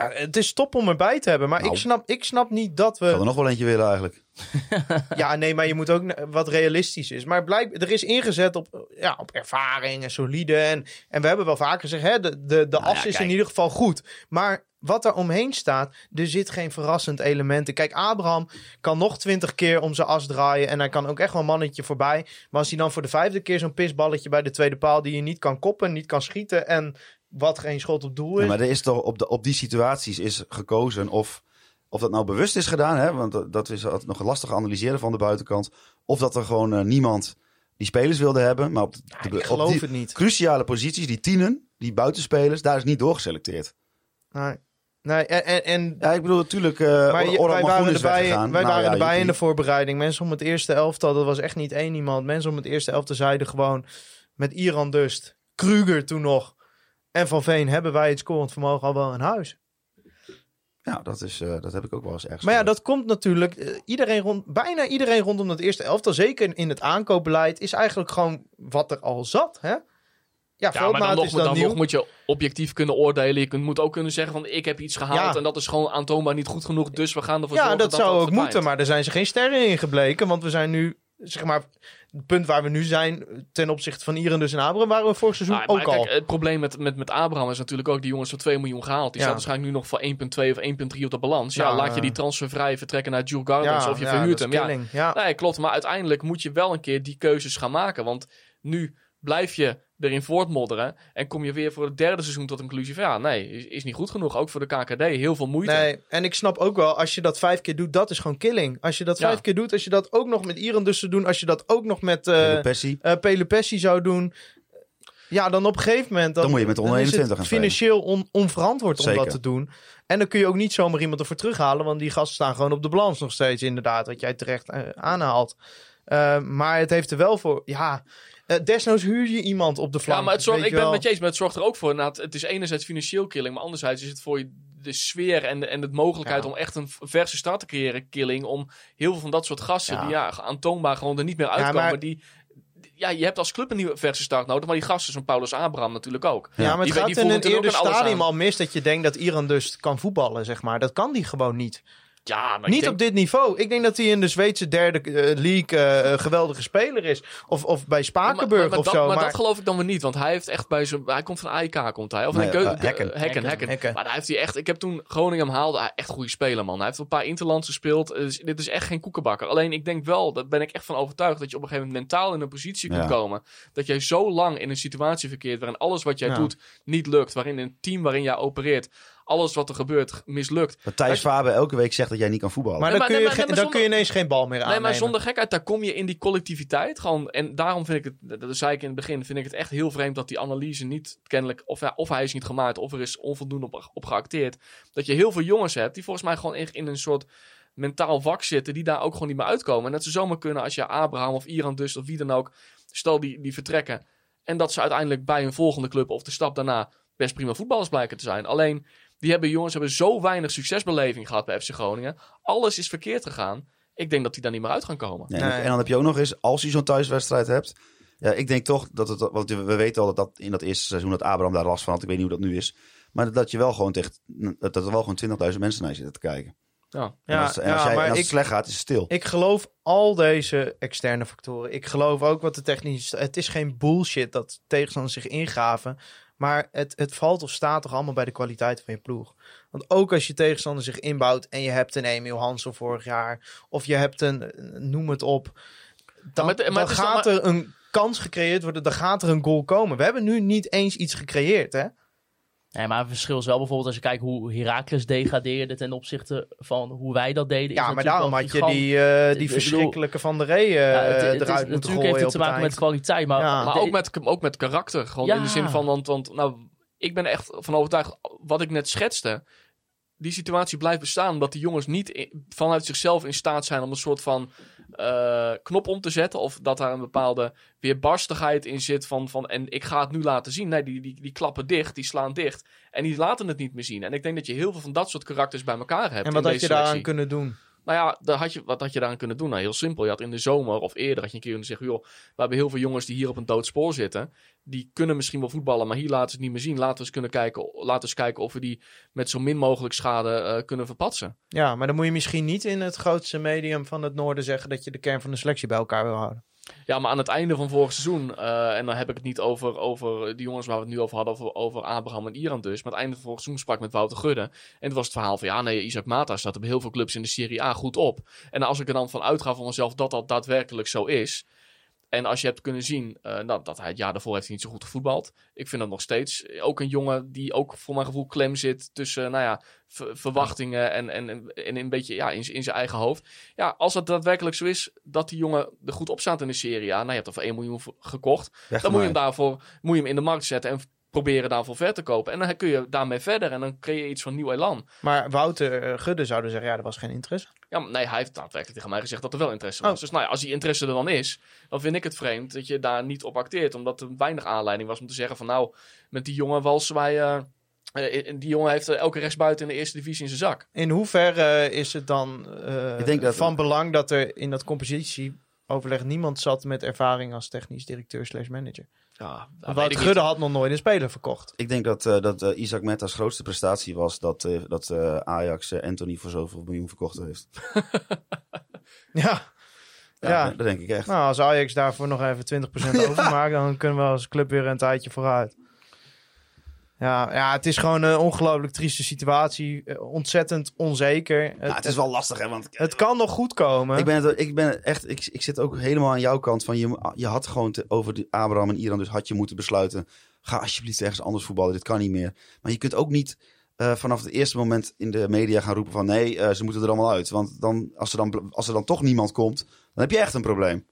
Ja, het is top om erbij te hebben, maar Nou. ik, snap, ik snap niet dat we... er nog wel eentje willen eigenlijk. Ja, nee, maar je moet ook wat realistisch is. Maar blijk, er is ingezet op, ja, op ervaring en solide. En, en we hebben wel vaker gezegd, hè, de, de, de Nou as ja, is in ieder geval goed. Maar wat er omheen staat, er zit geen verrassend element in. Kijk, Abraham kan nog twintig keer om zijn as draaien. En hij kan ook echt wel een mannetje voorbij. Maar als hij dan voor de vijfde keer zo'n pisballetje bij de tweede paal... die je niet kan koppen, niet kan schieten... en wat geen schot op doel is... Ja, maar er is toch op, de, op die situaties is gekozen of, of dat nou bewust is gedaan. Hè? Want dat, dat is altijd nog lastig analyseren van de buitenkant. Of dat er gewoon eh, niemand die spelers wilde hebben. Maar op, de, op die het niet. cruciale posities, die tienen, die buitenspelers, daar is niet doorgeselecteerd. Nee, nee en, en, Ja, ik bedoel natuurlijk. eh Maar je- Orhan wij waren erbij, wij Nou waren ja, erbij in de voorbereiding. Mensen om het eerste elftal, dat was echt niet één iemand. Mensen om het eerste elftal zeiden gewoon met Iran Dust, Kruger toen nog. En Van Veen hebben wij het scorend vermogen al wel in huis. Ja, dat, is, eh, dat heb ik ook wel eens ergens Maar ja, gehoord. dat komt natuurlijk. eh, iedereen rond, bijna iedereen rondom dat eerste elftal, zeker in het aankoopbeleid, is eigenlijk gewoon wat er al zat. Hè? Ja, Ja, maar dan, nog, is dan, dan nieuw. nog moet je objectief kunnen oordelen. Je kunt, moet ook kunnen zeggen van ik heb iets gehaald Ja. en dat is gewoon aantoonbaar niet goed genoeg. Dus we gaan ervoor Ja, zorgen dat, dat zou ook verdwijnt. moeten, maar daar zijn ze geen sterren in gebleken. Want we zijn nu, zeg maar, het punt waar we nu zijn ten opzichte van Iran dus en Abraham, waren we vorig seizoen maar ook kijk, al. het probleem met, met, met Abraham is natuurlijk ook die jongens voor 2 miljoen gehaald. Die Ja. staat waarschijnlijk nu nog voor 1,2 of 1,3 op de balans. Ja, Ja, laat je eh. die transfervrij vertrekken naar Jules Gardens of je verhuurt hem. killing. Ja. Nee, klopt. Maar uiteindelijk moet je wel een keer die keuzes gaan maken. Want nu blijf je erin voortmodderen. En kom je weer voor het derde seizoen tot een conclusie van ja, nee, is, is niet goed genoeg. Ook voor de KKD, heel veel moeite. Nee, en ik snap ook wel, als je dat vijf keer doet, dat is gewoon killing. Als je dat Ja. vijf keer doet, als je dat ook nog met Iran dus zou doen, als je dat ook nog met Pelopessi zou doen. Ja, dan op een gegeven moment... Dan, Dan moet je met de dan onder is het 21 gaan financieel on- onverantwoord om Zeker. dat te doen. En dan kun je ook niet zomaar iemand ervoor terughalen, want die gasten staan gewoon op de balans nog steeds, inderdaad, wat jij terecht eh, aanhaalt. Eh, maar het heeft er wel voor, ja, eh, desnoods huur je iemand op de flank. Ja, maar het zorgt, ik ben wel. met je eens, maar het zorgt er ook voor. het is enerzijds financieel killing, maar anderzijds is het voor je de sfeer en de, en de mogelijkheid Ja. om echt een verse start te creëren, killing. Om heel veel van dat soort gasten, Ja. die ja, aantoonbaar gewoon er niet meer uitkomen. maar- Die, ja, je hebt als club een nieuwe verse start nodig, maar die gasten zoals Paulus Abraham natuurlijk ook. Ja, maar het Die- gaat die in een eerder stadium al mis dat je denkt dat Iran dus kan voetballen, zeg maar. Dat kan die gewoon niet. Ja, maar ik Niet denk- op dit niveau. Ik denk dat hij in de Zweedse derde eh, league eh, een geweldige speler is. Of, of bij Ja, maar- Spakenburg maar, maar of dat, zo. Maar, Maar, dat geloof ik dan weer niet, want hij heeft echt bij zijn. Hij komt van AIK, komt hij. Of Nee, Geu- eh, Hekken. eh, Hekken, Hekken. Hekken. Maar daar heeft hij echt. Ik heb toen Groningen hem haalde. hij- Echt goede speler, man. Hij heeft een paar interlands gespeeld. Dus dit is echt geen koekenbakker. Alleen ik denk wel, daar ben ik echt van overtuigd, dat je op een gegeven moment mentaal in een positie kunt Ja. komen. Dat jij zo lang in een situatie verkeert waarin alles wat jij Ja. doet niet lukt. Waarin een team waarin jij opereert, alles wat er gebeurt mislukt. Dat Thijs Faber elke week zegt dat jij niet kan voetballen. maar Nee, dan, maar- kun, je nee, maar- dan maar kun je ineens geen bal meer aan. Nee, maar zonder gekheid, daar kom je in die collectiviteit. Gewoon, en daarom vind ik het, dat zei ik in het begin, vind ik het echt heel vreemd dat die analyse niet kennelijk, of, ja, of hij is niet gemaakt, of er is onvoldoende op, op geacteerd. Dat je heel veel jongens hebt die volgens mij gewoon in, in een soort mentaal vak zitten, die daar ook gewoon niet meer uitkomen. En dat ze zomaar kunnen als je Abraham of Iran dus, of wie dan ook, stel die, die vertrekken. En dat ze uiteindelijk bij een volgende club of de stap daarna best prima voetballers blijken te zijn. Alleen, die hebben jongens hebben zo weinig succesbeleving gehad bij FC Groningen. Alles is verkeerd gegaan. Ik denk dat die daar niet meer uit gaan komen. Nee. En dan heb je ook nog eens, als je zo'n thuiswedstrijd hebt. Ja, ik denk toch dat het. Want we weten al dat, dat in dat eerste seizoen dat Abraham daar last van had. Ik weet niet hoe dat nu is. Maar dat je wel gewoon tegen. Dat er wel gewoon 20.000 mensen naar je zitten te kijken. Ja. En Ja, als, en ja, als, jij, maar en als ik- het slecht gaat, is het stil. Ik geloof al deze externe factoren. Ik geloof ook wat de technische... Het is geen bullshit dat tegenstanders zich ingaven. Maar het, het valt of staat toch allemaal bij de kwaliteit van je ploeg. Want ook als je tegenstander zich inbouwt en je hebt een Emiel Hansen vorig jaar... of je hebt een, noem het op... Dan, maar het- maar dan het is dan gaat er een kans gecreëerd worden, dan gaat er een goal komen. We hebben nu niet eens iets gecreëerd, hè? Nee, maar het verschil is wel bijvoorbeeld als je kijkt hoe Heracles degradeerde ten opzichte van hoe wij dat deden. is Ja, maar daarom had je die, eh, die bedoel- verschrikkelijke Van der Rey eh, Ja, het- eruit moeten natuurlijk heeft het te maken met kwaliteit, maar, Ja. Maar de- ook met, ook met karakter. Gewoon Ja. in de zin van, want, want nou, ik ben echt van overtuigd, wat ik net schetste, die situatie blijft bestaan omdat die jongens niet vanuit zichzelf in staat zijn om een soort van eh, knop om te zetten. Of dat daar een bepaalde weerbarstigheid in zit van, van en ik ga het nu laten zien. Nee, die, die, die klappen dicht, die slaan dicht en die laten het niet meer zien. En ik denk dat je heel veel van dat soort karakters bij elkaar hebt En wat had je daaraan kunnen doen? Nou ja, daar had je, wat had je daaraan kunnen doen? Nou, heel simpel. Je had in de zomer of eerder had je een keer kunnen zeggen... joh, we hebben heel veel jongens die hier op een dood spoor zitten. Die kunnen misschien wel voetballen, maar hier laten ze het niet meer zien. Laten we eens, kunnen kijken, laten eens kijken of we die met zo min mogelijk schade eh, kunnen verpatsen. Ja, maar dan moet je misschien niet in het grootste medium van het noorden zeggen dat je de kern van de selectie bij elkaar wil houden. Ja, maar aan het einde van vorig seizoen... eh, en dan heb ik het niet over, over die jongens waar we het nu over hadden... over, over Abraham en Iran dus. Maar aan het einde van vorig seizoen sprak ik met Wouter Gudde. En het was het verhaal van... ja, nee, Isaac Mata staat op heel veel clubs in de Serie A goed op. En als ik er dan van uitga van mezelf dat dat daadwerkelijk zo is... En als je hebt kunnen zien eh, nou, dat hij het jaar daarvoor heeft hij niet zo goed gevoetbald. Ik vind dat nog steeds ook een jongen die ook voor mijn gevoel klem zit tussen nou ja, ver- verwachtingen en, en, en, en een beetje ja, in, zijn eigen hoofd. Ja, als dat daadwerkelijk zo is dat die jongen er goed op staat in de Serie A. Nou, je hebt er voor 1 miljoen voor gekocht. Weg Dan moet je hem daarvoor moet je hem in de markt zetten en proberen daarvoor ver te kopen. En dan kun je daarmee verder en dan creëer je iets van nieuw elan. Maar Wouter eh, Gudde zouden zeggen, ja, er was geen interesse. Ja, maar nee, hij heeft daadwerkelijk tegen mij gezegd dat er wel interesse was. Oh. Dus nou ja, als die interesse er dan is, dan vind ik het vreemd dat je daar niet op acteert. Omdat er weinig aanleiding was om te zeggen van nou, met die jongen walsen wij... eh, eh, die jongen heeft elke rechtsbuiten in de eerste divisie in zijn zak. In hoeverre is het dan eh, Ik denk dat- van belang dat er in dat compositieoverleg niemand zat met ervaring als technisch directeur slash manager? Ja, ik Wouter Gudde had nog nooit een speler verkocht. Ik denk dat, eh, dat eh, Isaac Metta's grootste prestatie was dat, eh, dat eh, Ajax eh, Anthony voor zoveel miljoen verkocht heeft. Ja. Ja, Ja. dat denk ik echt. Nou, als Ajax daarvoor nog even 20% overmaakt, dan kunnen we als club weer een tijdje vooruit. Ja, ja, het is gewoon een ongelooflijk trieste situatie. Eh, ontzettend onzeker. Het, Nou, het is wel lastig, hè? Want het kan nog goed komen. ik ben, het, ik ben echt, ik, ik zit ook helemaal aan jouw kant van je, je had gewoon te- over de Abraham en Iran, dus had je moeten besluiten. Ga alsjeblieft ergens anders voetballen, dit kan niet meer. Maar je kunt ook niet eh, vanaf het eerste moment in de media gaan roepen van nee, eh, ze moeten er allemaal uit. Want dan, als, er dan, als er dan toch niemand komt, dan heb je echt een probleem.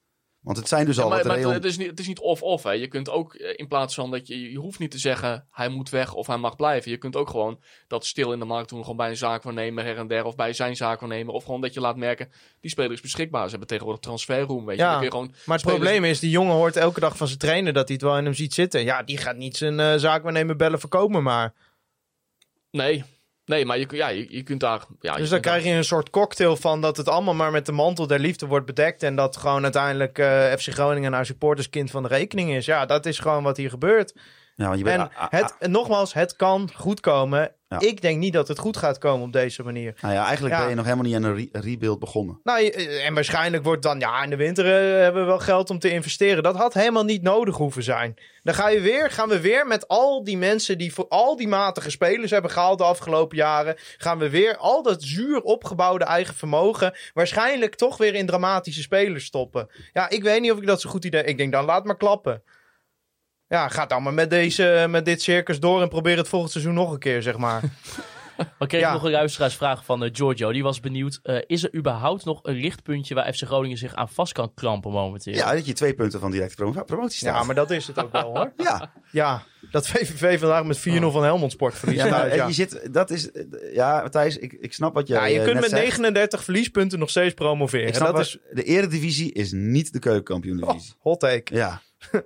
Want het zijn dus Ja, al maar, wat maar reëel... het, is niet, het is niet of-of. hè. Je kunt ook eh, in plaats van dat je... Je hoeft niet te zeggen hij moet weg of hij mag blijven. Je kunt ook gewoon dat stil in de markt doen. Gewoon bij een zaakwaarnemer her en der. Of bij zijn zaakwaarnemer. Of gewoon dat je laat merken die speler is beschikbaar. Ze hebben tegenwoordig transferroom. Weet je. Ja. Dan kun je gewoon maar het spelers- probleem is, die jongen hoort elke dag van zijn trainer dat hij het wel in hem ziet zitten. Ja, die gaat niet zijn eh zaakwaarnemer bellen voorkomen maar. Nee. Nee, maar je, ja, je, je kunt daar... Ja, Dus dan krijg je een soort cocktail van dat het allemaal maar met de mantel der liefde wordt bedekt. En dat gewoon uiteindelijk eh, FC Groningen nou supporterskind van de rekening is. Ja, dat is gewoon wat hier gebeurt. want je bent, En ah, ah, het, en nogmaals, het kan goed komen. Ja. Ik denk niet dat het goed gaat komen op deze manier. nou ja, eigenlijk Ja. ben je nog helemaal niet aan een re- rebuild begonnen. Nou, eh, en waarschijnlijk wordt dan, ja, in de winter eh, hebben we wel geld om te investeren. Dat had helemaal niet nodig hoeven zijn. Dan ga je weer, gaan we weer met al die mensen die voor al die matige spelers hebben gehaald de afgelopen jaren. Gaan we weer al dat zuur opgebouwde eigen vermogen waarschijnlijk toch weer in dramatische spelers stoppen. Ja, ik weet niet of ik dat zo goed idee. Ik denk dan laat maar klappen. Ja, ga dan maar met, deze, met dit circus door en probeer het volgend seizoen nog een keer, zeg maar. We kregen Ja. nog een luisteraarsvraag van eh, Giorgio. Die was benieuwd. eh, is er überhaupt nog een lichtpuntje waar FC Groningen zich aan vast kan klampen momenteel? Ja, dat je twee punten van directe promo promotie staat. Ja, maar dat is het ook wel hoor. Ja, Ja, dat VVV vandaag met 4-0 van Helmond Sport verliest. ja, thuis, ja. je zit, dat is, ja, Matthijs, ik, ik snap wat jij Ja, je eh, kunt met zegt. 39 verliespunten nog steeds promoveren. Ik snap dat wat- is De eredivisie is niet de keukenkampioen-divisie. hot take. Ja.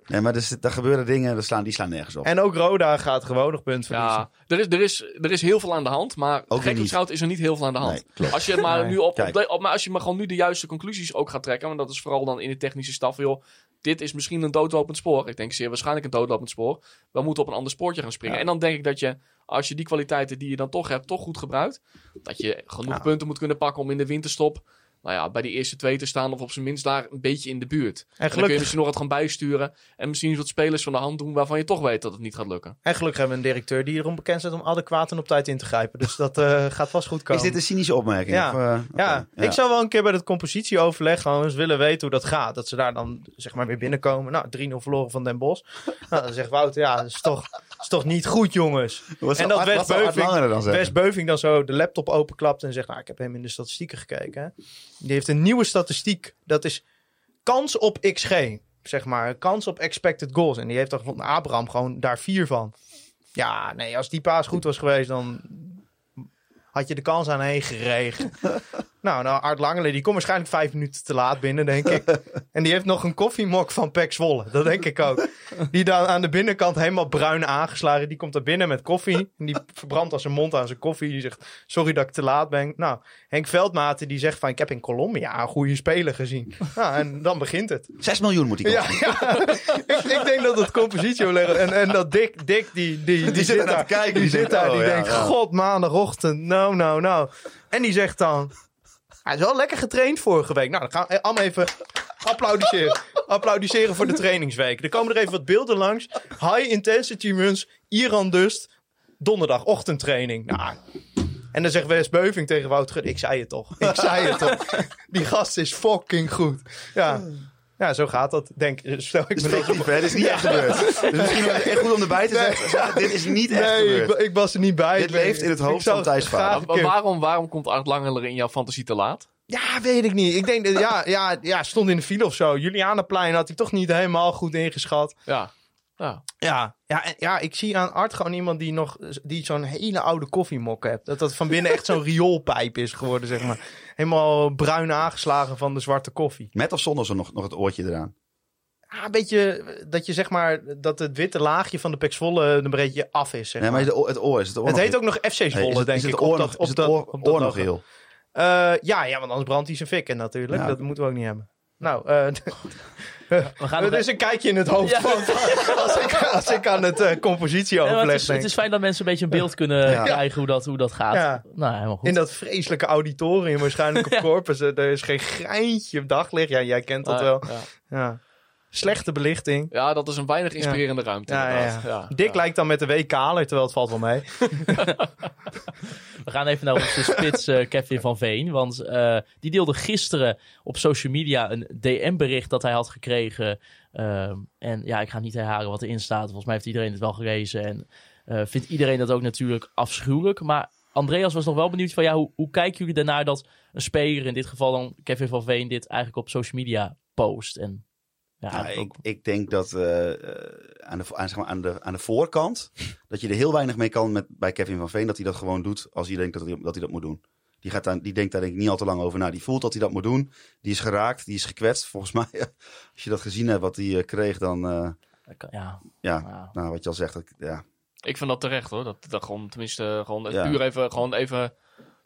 Nee, maar er, er gebeuren dingen, dat slaan, die slaan nergens op. En ook Roda gaat gewoon nog punt verliezen. Ja, er is, er, is, er is heel veel aan de hand, maar weer gek niet. geschout is er niet heel veel aan de hand. Nee. Als je maar Nee. nu op, op, maar als je maar gewoon nu de juiste conclusies ook gaat trekken, want dat is vooral dan in de technische staf, joh, dit is misschien een doodlopend spoor. Ik denk zeer waarschijnlijk een doodlopend spoor. We moeten op een ander spoortje gaan springen. Ja. En dan denk ik dat je, als je die kwaliteiten die je dan toch hebt, toch goed gebruikt, dat je genoeg Ja. punten moet kunnen pakken om in de winterstop, nou ja, bij die eerste twee te staan of op zijn minst daar een beetje in de buurt. En En dan kun je misschien nog wat gaan bijsturen en misschien wat spelers van de hand doen waarvan je toch weet dat het niet gaat lukken. en gelukkig hebben we een directeur die erom bekend staat om adequaat en op tijd in te grijpen. Dus dat eh, gaat vast goed Is komen. dit een cynische opmerking? Ja. Of, eh, ja, ik zou wel een keer bij dat compositieoverleg gewoon eens willen weten hoe dat gaat. Dat ze daar dan zeg maar weer binnenkomen. Nou, 3-0 verloren van Den Bosch. Nou, dan zegt Wouter, ja, dat is toch, is toch niet goed, jongens. En dat Wes Art Beuving-? Wes Beuving dan zo de laptop openklapt en zegt... Nou, ik heb hem in de statistieken gekeken. Die heeft een nieuwe statistiek. Dat is kans op XG. Zeg maar, kans op expected goals. En die heeft dan van Abraham gewoon daar vier van. Ja, nee, als die paas goed was geweest, dan had je de kans aan heen geregen. nou, nou, Art Langele, die komt waarschijnlijk vijf minuten te laat binnen, denk ik. En die heeft nog een koffiemok van Pek Zwolle. Dat denk ik ook. Die dan aan de binnenkant helemaal bruin aangeslagen. Die komt er binnen met koffie. En die verbrandt als zijn mond aan zijn koffie. Die zegt, sorry dat ik te laat ben. Nou, Henk Veldmaten die zegt van, ik heb in Colombia een goede speler gezien. Nou, en dan begint het. 6 miljoen moet hij Ja, ik, ik denk dat het compositieoverleg... En, en dat Dick, Dick die, die, die, zit ernaar daar, kijken, Die, die zit denkt, daar, oh, die ja, denkt, ja. god, maandagochtend, nou, nou, nou. En die zegt dan... Hij is wel lekker getraind vorige week. Nou, dan gaan we allemaal even applaudisseren. applaudisseren voor de trainingsweek. Er komen er even wat beelden langs. High intensity runs, Iran Dust, donderdag ochtendtraining. Nou, en dan zegt Wes Beuving tegen Wouter ik zei het toch. Ik zei het toch. Die gast is fucking goed. Ja, ja zo gaat dat. Denk, stel ik me is dat? Dit is niet echt gebeurd. Dus misschien wel echt goed om erbij te zeggen. Dit is niet echt Nee, gebeurd. ik, ik was er niet bij. Dit Ik- leeft in het hoofd van Thijs Vader. Maar waarom, waarom komt Art Langeler in jouw fantasie te laat? Ja, weet ik niet. Ik denk, dat, ja, ja, ja, stond in de file of zo. Julianaplein had ik toch niet helemaal goed ingeschat. Ja. ja. Ja, ja, en, ja ik zie aan Art gewoon iemand die nog die zo'n hele oude koffiemok heeft. Dat dat van binnen echt zo'n rioolpijp is geworden, zeg maar. Helemaal bruin aangeslagen van de zwarte koffie. Met of zonder zo nog, nog het oortje eraan? Ja, een beetje dat je zeg maar, dat het witte laagje van de Pek Zwolle een beetje af is, zeg Nee, maar. maar is de, het oor is het oor Het heet ook nog FC Zwolle, Nee, het- denk is het ik. oor nog- dat, is het oor- dat oor nog logo. heel? Eh, ja, ja, want anders brandt hij zijn fik in natuurlijk. Ja. Dat moeten we ook niet hebben. Nou, eh We gaan het is een kijkje in het hoofd Ja. van, als, ik, als ik aan het eh Ja, maar compositieoverleg het, is, denk. het is fijn dat mensen een beetje een beeld kunnen Ja. krijgen hoe dat, hoe dat gaat. Ja. Nou, helemaal goed. In dat vreselijke auditorium waarschijnlijk op Corpus. eh, Er is geen greintje daglicht. Ja, jij kent dat Ja, wel. ja. Slechte belichting. Ja, dat is een weinig inspirerende ruimte. Ja, ja, inderdaad. ja. Ja, Dick ja. lijkt dan met de week kaler, terwijl het valt wel mee. We gaan even naar onze spits eh, Kevin van Veen. Want eh, die deelde gisteren op social media een DM-bericht dat hij had gekregen. Ehm, en ja, ik ga niet herhalen wat erin staat. Volgens mij heeft iedereen het wel gelezen. En eh, vindt iedereen dat ook natuurlijk afschuwelijk. Maar Andreas was nog wel benieuwd van ja, hoe, hoe kijken jullie ernaar dat een speler, in dit geval dan Kevin van Veen, dit eigenlijk op social media post? En ja, Nou, ik, ik denk dat eh, eh, aan, de, aan, zeg maar, aan, de, aan de voorkant, dat je er heel weinig mee kan met, bij Kevin van Veen, dat hij dat gewoon doet als hij denkt dat hij dat, hij dat moet doen. Die, gaat daar, die denkt daar denk ik niet al te lang over na. Die voelt dat hij dat moet doen. Die is geraakt, die is gekwetst. Volgens mij, als je dat gezien hebt wat hij eh, kreeg, dan eh, ja, ja, ja. nou, wat je al zegt, dat, ja. Ik vind dat terecht hoor. Dat, dat gewoon, tenminste, gewoon Ja. puur even, gewoon even.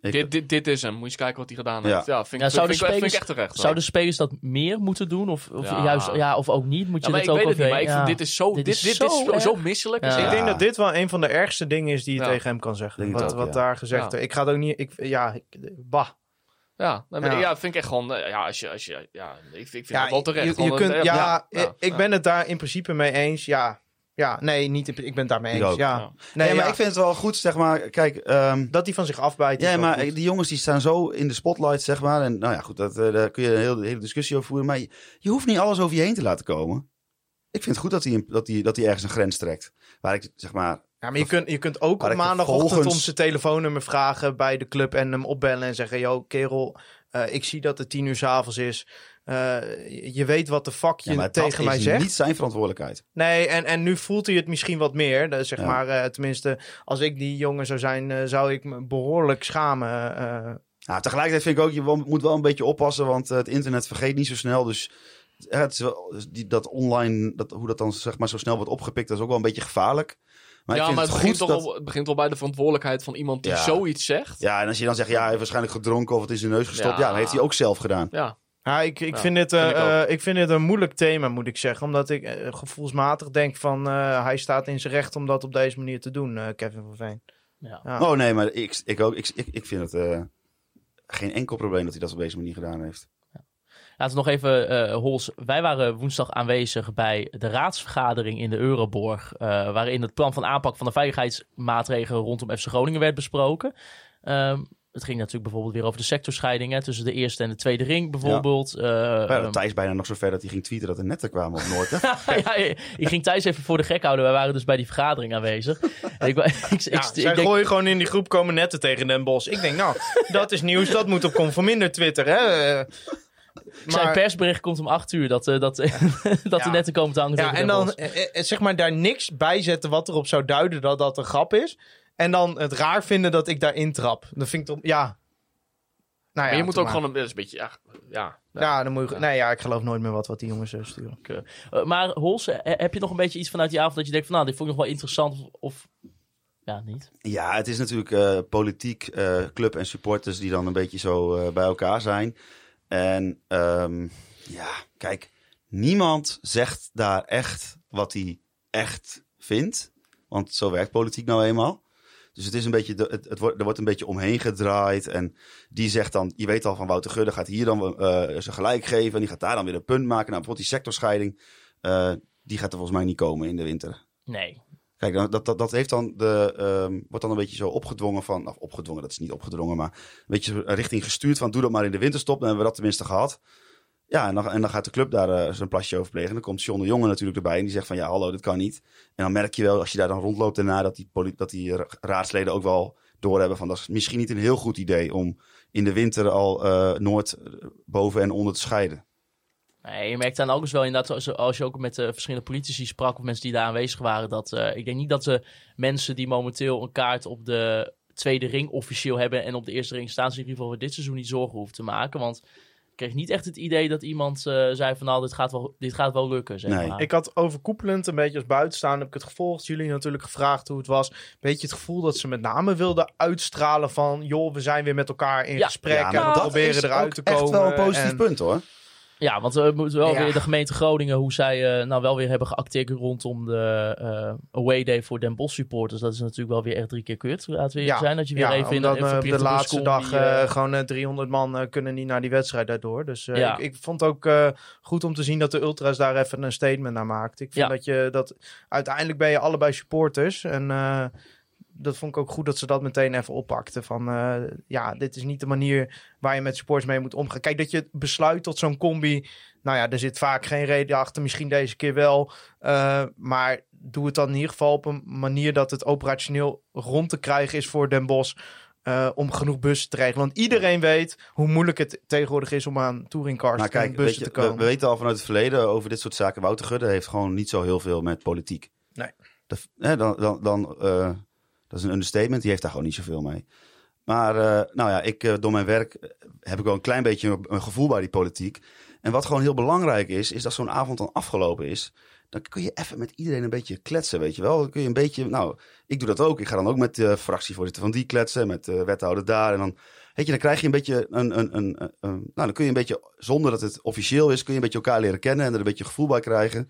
Ik- dit, dit, dit is hem. Moet je eens kijken wat hij gedaan heeft. Ja, vind, Ja, vind, ik- vind ik spelers- echt terecht. hoor. Zouden spelers dat meer moeten doen? Of, of Ja. juist, ja, of ook niet? Moet je Ja, maar dat ik ook weet het niet, maar ik vind dit is zo, Dit dit, is dit, zo is zo, erg. zo misselijk. Ja. Dus Ik denk dat dit wel een van de ergste dingen is die je Ja. tegen hem kan zeggen. Denk Wat, ook, wat ja. daar gezegd. Ik ga het ook niet... Ik, ja, ik, bah. Ja, maar Ja. ja. vind ik echt gewoon. eh, Ja, als je, als je, ja ik, ik vind Ja, het wel terecht. je, je kunt, eh, ja, ja, ik- ben het daar in principe mee eens. Ja, ja nee, niet, in- ik ben het daarmee Ik eens. ook. Ja. Ja. Nee, Nee, maar ja, ik vind het wel goed, zeg maar. Kijk, ehm, dat hij van zich afbijt. is Ja, maar goed. die jongens die staan zo in de spotlight, zeg maar. En nou ja, goed, dat, eh, daar kun je een hele, hele discussie over voeren. Maar je, je hoeft niet alles over je heen te laten komen. Ik vind het goed dat hij, dat hij, dat hij ergens een grens trekt. Waar ik, zeg maar... Ja, maar je kunt, je kunt ook op maandagochtend om zijn telefoonnummer vragen bij de club en hem opbellen en zeggen: Yo, kerel, eh, ik zie dat het tien uur s'avonds is. Eh, je- weet wat de fuck je Ja, maar tegen dat mij is zegt. niet zijn verantwoordelijkheid. Nee, en, en nu voelt hij het misschien wat meer. Dus zeg Ja. maar, eh, tenminste, als ik die jongen zou zijn, eh, zou ik me behoorlijk schamen. eh. Ja, tegelijkertijd vind ik ook, je moet wel een beetje oppassen. Want het internet vergeet niet zo snel. Dus het is wel, dus die, dat online, dat, hoe dat dan zeg maar zo snel wordt opgepikt, dat is ook wel een beetje gevaarlijk. Maar ja, ik vind maar het, het, begint goed toch dat... al, het begint al bij de verantwoordelijkheid van iemand die Ja. zoiets zegt. Ja, en als je dan zegt, ja, hij heeft waarschijnlijk gedronken of het is in zijn neus gestopt. Ja, Ja. dan heeft hij ook zelf gedaan. Ja, Ja, ik, ik, Ja, vind dit, eh, vind ik eh, ik vind dit een moeilijk thema, moet ik zeggen. Omdat ik eh, gevoelsmatig denk van, eh, hij staat in zijn recht om dat op deze manier te doen, eh, Kevin van Veen. Ja. Ja. Oh nee, maar ik, ik ook. Ik, ik, ik vind het eh, geen enkel probleem dat hij dat op deze manier gedaan heeft. Laten we nog even, eh Hols. Wij waren woensdag aanwezig bij de raadsvergadering in de Euroborg. eh, waarin het plan van aanpak van de veiligheidsmaatregelen rondom FC Groningen werd besproken. Ehm, het ging natuurlijk bijvoorbeeld weer over de sectorscheiding hè, tussen de eerste en de tweede ring bijvoorbeeld. Eh, Ja, ehm, Thijs bijna nog zo ver dat hij ging tweeten dat er netten kwamen op Noord. ja, ik ging Thijs even voor de gek houden. Wij waren dus bij die vergadering aanwezig. Ik, ik, ik, Ja, ik zij denk- gooien gewoon in die groep komen netten tegen Den Bos. Ik denk, nou, dat is nieuws, dat moet op Conforminder Twitter, hè. Eh, zijn Maar, persbericht komt om acht uur. Dat, eh, dat, dat Ja. de netten komen te hangen. ja, en dan eh, zeg maar daar niks bij zetten wat erop zou duiden dat dat een grap is. En dan het raar vinden dat ik daarin trap. Dat vind ik toch, ja. Nou ja, maar je moet ook maar. gewoon een, beetje, ja, ja, ja. Ja, dan moet je... Nee, ja, ik geloof nooit meer wat, wat die jongens eh, sturen. Eh, maar Hols, eh, heb je nog een beetje iets vanuit die avond dat je denkt van nou, dit vond ik nog wel interessant of, of ja, niet? Ja, het is natuurlijk eh, politiek, eh, club en supporters die dan een beetje zo eh, bij elkaar zijn. En ehm, ja, kijk, niemand zegt daar echt wat hij echt vindt. Want zo werkt politiek nou eenmaal. Dus het is een beetje, de- het, het wordt, er wordt een beetje omheen gedraaid. En die zegt dan, je weet al van Wouter Gudde gaat hier dan eh zijn gelijk geven. En die gaat daar dan weer een punt maken. Nou, bijvoorbeeld die sectorscheiding, eh, die gaat er volgens mij niet komen in de winter. Nee. Kijk, dan- dat, dat, dat heeft dan de, ehm, wordt dan een beetje zo opgedwongen van, of opgedwongen, dat is niet opgedrongen, maar een beetje richting gestuurd van doe dat maar in de winterstop, dan hebben we dat tenminste gehad. Ja, en dan, gaat de club daar eh, zijn plasje over plegen. En dan komt John de Jonge natuurlijk erbij en die zegt van ja, hallo, dit kan niet. En dan merk je wel, als je daar dan rondloopt daarna, dat die, dat die ra- raadsleden ook wel doorhebben van dat is misschien niet een heel goed idee om in de winter al eh, Noord eh, boven en onder te scheiden. Nee, je merkt dan ook eens wel inderdaad, als- je ook met verschillende politici sprak of mensen die daar aanwezig waren, dat ik denk niet dat de mensen die momenteel een kaart op de tweede ring officieel hebben en op de eerste ring staan, zich in ieder geval voor dit seizoen niet zorgen hoeven te maken. Want kreeg niet echt het idee dat iemand eh, zei van nou, dit gaat wel, dit gaat wel lukken. Zeg Nee. maar. Ik had overkoepelend, een beetje als buitenstaander, heb ik het gevolgd. Jullie natuurlijk gevraagd hoe het was. Beetje het gevoel dat ze met name wilden uitstralen van... joh, we zijn weer met elkaar in Ja. gesprek Ja, en nou, we proberen eruit te komen. echt wel een positief en- punt hoor. Ja, want we moeten wel Ja. weer de gemeente Groningen, hoe zij eh, nou wel weer hebben geacteerd rondom de eh, away day voor Den Bosch supporters. Dat is natuurlijk wel weer echt drie keer kut. Laten we eerlijk zijn dat je weer even in omdat, een eh, verplichte de laatste dag die, eh, eh, gewoon eh, 300 man eh, kunnen niet naar die wedstrijd daardoor. Dus eh, Ja. ik, ik vond ook eh, goed om te zien dat de ultras daar even een statement naar maakt. Ik vind Ja. dat je dat uiteindelijk ben je allebei supporters en eh, dat vond ik ook goed dat ze dat meteen even oppakten. Van eh, ja, dit is niet de manier waar je met supporters mee moet omgaan. Kijk, dat je besluit tot zo'n combi. Nou ja, er zit vaak geen reden achter. Misschien deze keer wel. Eh, maar doe het dan in ieder geval op een manier dat het operationeel rond te krijgen is voor Den Bosch. eh, om genoeg bussen te regelen. Want iedereen weet hoe moeilijk het tegenwoordig is om aan touringcars en kijk, weet bussen je, te komen. we weten al vanuit het verleden over dit soort zaken. Wouter Gudde heeft gewoon niet zo heel veel met politiek. Nee. Hè, dan, dan, dan, dat is een understatement. Die heeft daar gewoon niet zoveel mee. Maar eh, nou ja, ik, eh, door mijn werk eh, heb ik wel een klein beetje een, gevoel bij die politiek. En wat gewoon heel belangrijk is, is dat zo'n avond dan afgelopen is. Dan kun je even met iedereen een beetje kletsen, weet je wel. Dan kun je een beetje, nou, ik doe dat ook. Ik ga dan ook met de fractievoorzitter van die kletsen, met de wethouder daar. En dan, weet je, dan krijg je een beetje een, een, een- een- nou, dan kun je een beetje, zonder dat het officieel is, kun je een beetje elkaar leren kennen en er een beetje gevoel bij krijgen.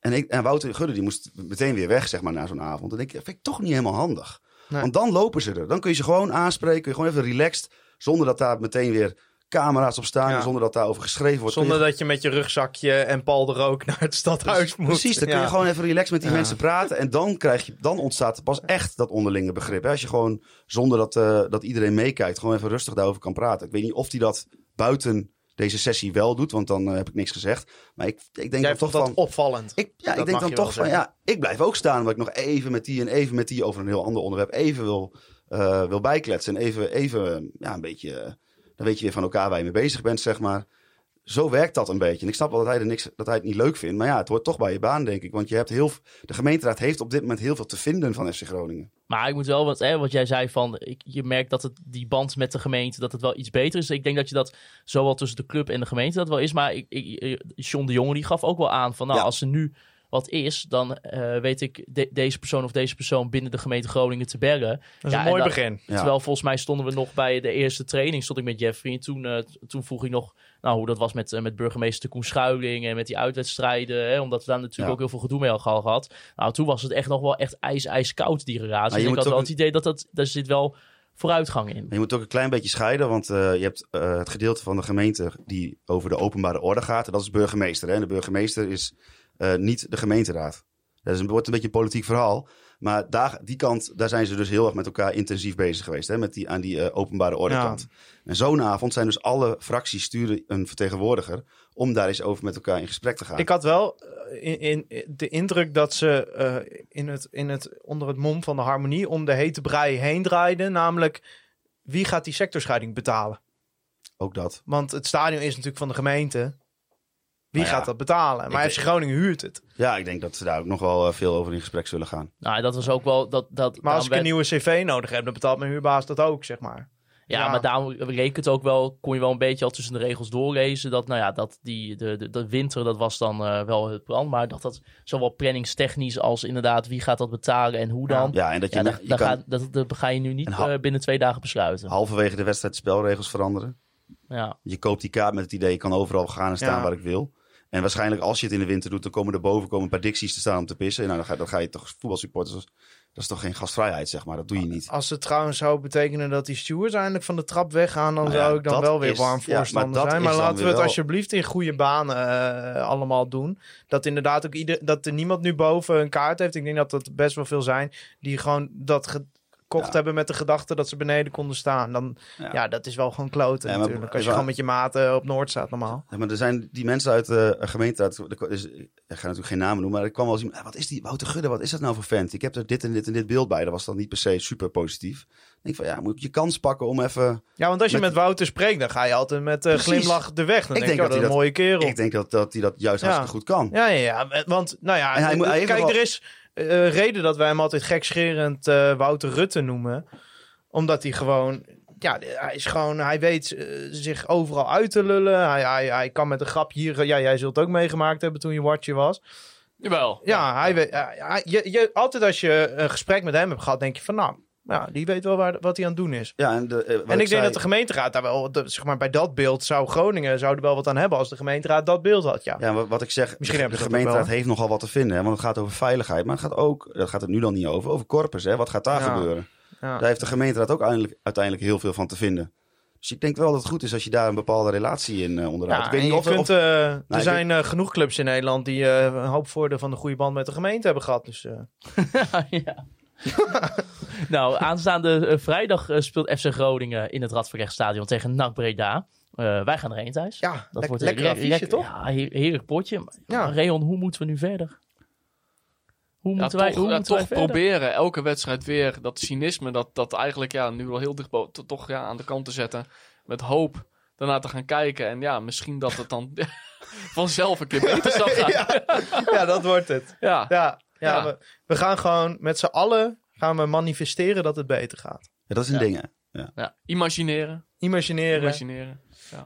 En, ik, en Wouter Gudde, die moest meteen weer weg, zeg maar, na zo'n avond. En ik dat vind ik toch niet helemaal handig. Nee. Want dan lopen ze er. Dan kun je ze gewoon aanspreken, kun je gewoon even relaxed, zonder dat daar meteen weer camera's op staan, Ja. zonder dat daarover geschreven wordt. Je Zonder dat je met je rugzakje en Paul de Rook naar het stadhuis moet. Precies, dan kun je gewoon even relaxed met die Ja. mensen praten. En dan, krijg je, dan ontstaat er pas echt dat onderlinge begrip. Hè? Als je gewoon, zonder dat, eh, dat iedereen meekijkt, gewoon even rustig daarover kan praten. Ik weet niet of hij dat buiten deze sessie wel doet, want dan eh, heb ik niks gezegd. Maar ik, ik denk Jij toch dat van... opvallend. Ik, ja, Dat ik denk dan toch van, zeggen. ja, ik blijf ook staan. Omdat ik nog even met die en even met die over een heel ander onderwerp even wil, eh, wil bijkletsen. En even, even ja, een beetje, eh, dan weet je weer van elkaar waar je mee bezig bent, zeg maar. Zo werkt dat een beetje. En ik snap wel dat hij, er niks, dat hij het niet leuk vindt. Maar ja, het hoort toch bij je baan, denk ik. Want je hebt heel, de gemeenteraad heeft op dit moment heel veel te vinden van FC Groningen. Maar ik moet wel, wat, hè, wat jij zei van, ik, je merkt dat het, die band met de gemeente, dat het wel iets beter is. Ik denk dat je dat zowel tussen de club en de gemeente dat wel is. Maar ik, ik, eh, John de Jonge die gaf ook wel aan van, nou, Ja. als er nu wat is, dan eh, weet ik de- deze persoon of deze persoon binnen de gemeente Groningen te bellen. Dat is Ja, een en mooi dat- begin. Ja. Terwijl volgens mij stonden we nog bij de eerste training, stond ik met Jeffrey. En toen, eh, toen vroeg ik nog nou, hoe dat was met, eh, met burgemeester Koen Schuiling en met die uitwedstrijden. Hè, omdat we daar natuurlijk Ja. ook heel veel gedoe mee al gehad. Nou, toen was het echt nog wel echt ijs, ijskoud, die relatie. Je Dus ik moet had wel het idee dat dat, daar zit wel vooruitgang in. Je moet ook een klein beetje scheiden, want eh, je hebt het gedeelte van de gemeente die over de openbare orde gaat. En dat is de burgemeester. Hè? En de burgemeester is niet de gemeenteraad. Dat is een, wordt een beetje een politiek verhaal. Maar daar, die kant, daar zijn ze dus heel erg met elkaar intensief bezig geweest. Hè? Met die, aan die eh, openbare orde Ja. kant. En zo'n avond zijn dus alle fracties sturen een vertegenwoordiger. Om daar eens over met elkaar in gesprek te gaan. Ik had wel eh, in, in, de indruk dat ze eh, in het, in het, onder het mom van de harmonie om de hete brei heen draaiden. Namelijk, wie gaat die sectorscheiding betalen? Ook dat. Want het stadion is natuurlijk van de gemeente. Wie Nou ja, gaat dat betalen? Maar FC Groningen huurt het. Ja, ik denk dat ze daar ook nog wel eh, veel over in gesprek zullen gaan. Nou, dat was ook wel... Dat, dat, Maar als ik een nieuwe cv nodig heb, dan betaalt mijn huurbaas dat ook, zeg maar. Ja, Ja. maar daarom het ook wel, kon je wel een beetje al tussen de regels doorlezen. Dat, nou ja, dat die, de, de, de winter, dat was dan eh, wel het plan. Maar dat dat zowel planningstechnisch als inderdaad wie gaat dat betalen en hoe dan. Ja, en dat je, Ja, je dat, dat, kan gaat, dat, dat ga je nu niet eh, binnen twee dagen besluiten. halverwege de wedstrijd de spelregels veranderen. Ja. Je koopt die kaart met het idee, ik kan overal gaan en staan Ja. waar ik wil. En waarschijnlijk als je het in de winter doet, dan komen er boven komen een paar dicties te staan om te pissen. Nou, dan ga, dan ga je toch voetbalsupporters, dat is toch geen gastvrijheid, zeg maar. Dat doe je niet. Als het trouwens zou betekenen dat die stewards eindelijk van de trap weggaan, dan Nou ja, zou ik dan wel weer is- warm ja, maar voorstander dat zijn. Maar laten we het wel- alsjeblieft in goede banen eh, allemaal doen. Dat inderdaad ook ieder, dat er niemand nu boven een kaart heeft. Ik denk dat dat best wel veel zijn die gewoon dat gekocht Ja. hebben met de gedachte dat ze beneden konden staan. Dan, Ja. ja. dat is wel gewoon kloten Ja, natuurlijk. Als je gewoon met je maten op Noord staat normaal. Ja, maar er zijn die mensen uit de gemeenteraad, er is- ik ga natuurlijk geen namen noemen, maar er kwam wel eens iemand, "Ah, wat is die Wouter Gudde, wat is dat nou voor vent? Ik heb er dit en dit en dit beeld bij. Dat was dan niet per se super positief. Ik denk van, ja, moet je kans pakken om even... Ja, want als je Met- met, Wouter spreekt, dan ga je altijd met eh Precies. glimlach de weg. Dan Ik denk, denk je, oh, dat dat een mooie kerel. Ik denk dat, dat hij dat juist hartstikke goed kan. Ja, ja, ja. Want, nou ja, En hij kijk, er is eh, reden dat wij hem altijd gekscherend eh Wouter Rutte noemen. Omdat hij gewoon, ja, hij is gewoon, hij weet eh, zich overal uit te lullen. Hij, hij, hij kan met een grapje hier, ja, jij zult het ook meegemaakt hebben toen je watje was. Jawel. Ja, hij weet, hij- je, je, altijd als je een gesprek met hem hebt gehad, denk je van, nou, ja, die weet wel waar, wat hij aan het doen is. Ja, en de, eh, en ik denk zei- dat de gemeenteraad daar wel, de- zeg maar, bij dat beeld zou Groningen zou er wel wat aan hebben als de gemeenteraad dat beeld had. Ja, Ja, wat, wat ik zeg, Misschien de, gemeenteraad heeft nogal wat te vinden. Hè, want het gaat over veiligheid. Maar het gaat ook, dat gaat het nu dan niet over, over corpus. Hè, wat gaat daar Ja. gebeuren? ja. Daar heeft de gemeenteraad ook uiteindelijk, uiteindelijk heel veel van te vinden. Dus ik denk wel dat het goed is als je daar een bepaalde relatie in eh, onderhoudt. Ja, ik weet niet je of, kunt, of- eh, er ik zijn eh, genoeg clubs in Nederland die eh, een hoop voordeel van de goede band met de gemeente hebben gehad. Dus eh, ja. nou, aanstaande eh, vrijdag eh, speelt FC Groningen in het Radverrechtstadion tegen NAC Breda. Eh, wij gaan erheen thuis. ja, Dat lek- wordt lekker le- affiche, lekker- toch? Ja, heer- heerlijk potje. Maar, Ja. Reon, hoe moeten we nu verder? Hoe Ja, moeten toch, wij, hoe ja, moeten toch proberen elke wedstrijd weer dat cynisme, dat, dat eigenlijk ja, nu wel heel dicht bo- to- toch ja, aan de kant te zetten. Met hoop daarna te gaan kijken. En ja, misschien dat het dan vanzelf een keer beter zal gaan. Ja, Ja, dat wordt het. Ja, ja, Ja. We, we gaan gewoon met z'n allen gaan we manifesteren dat het beter gaat. ja, dat is een Ja. ding. hè. Imagineren. Imagineren. Imagineren.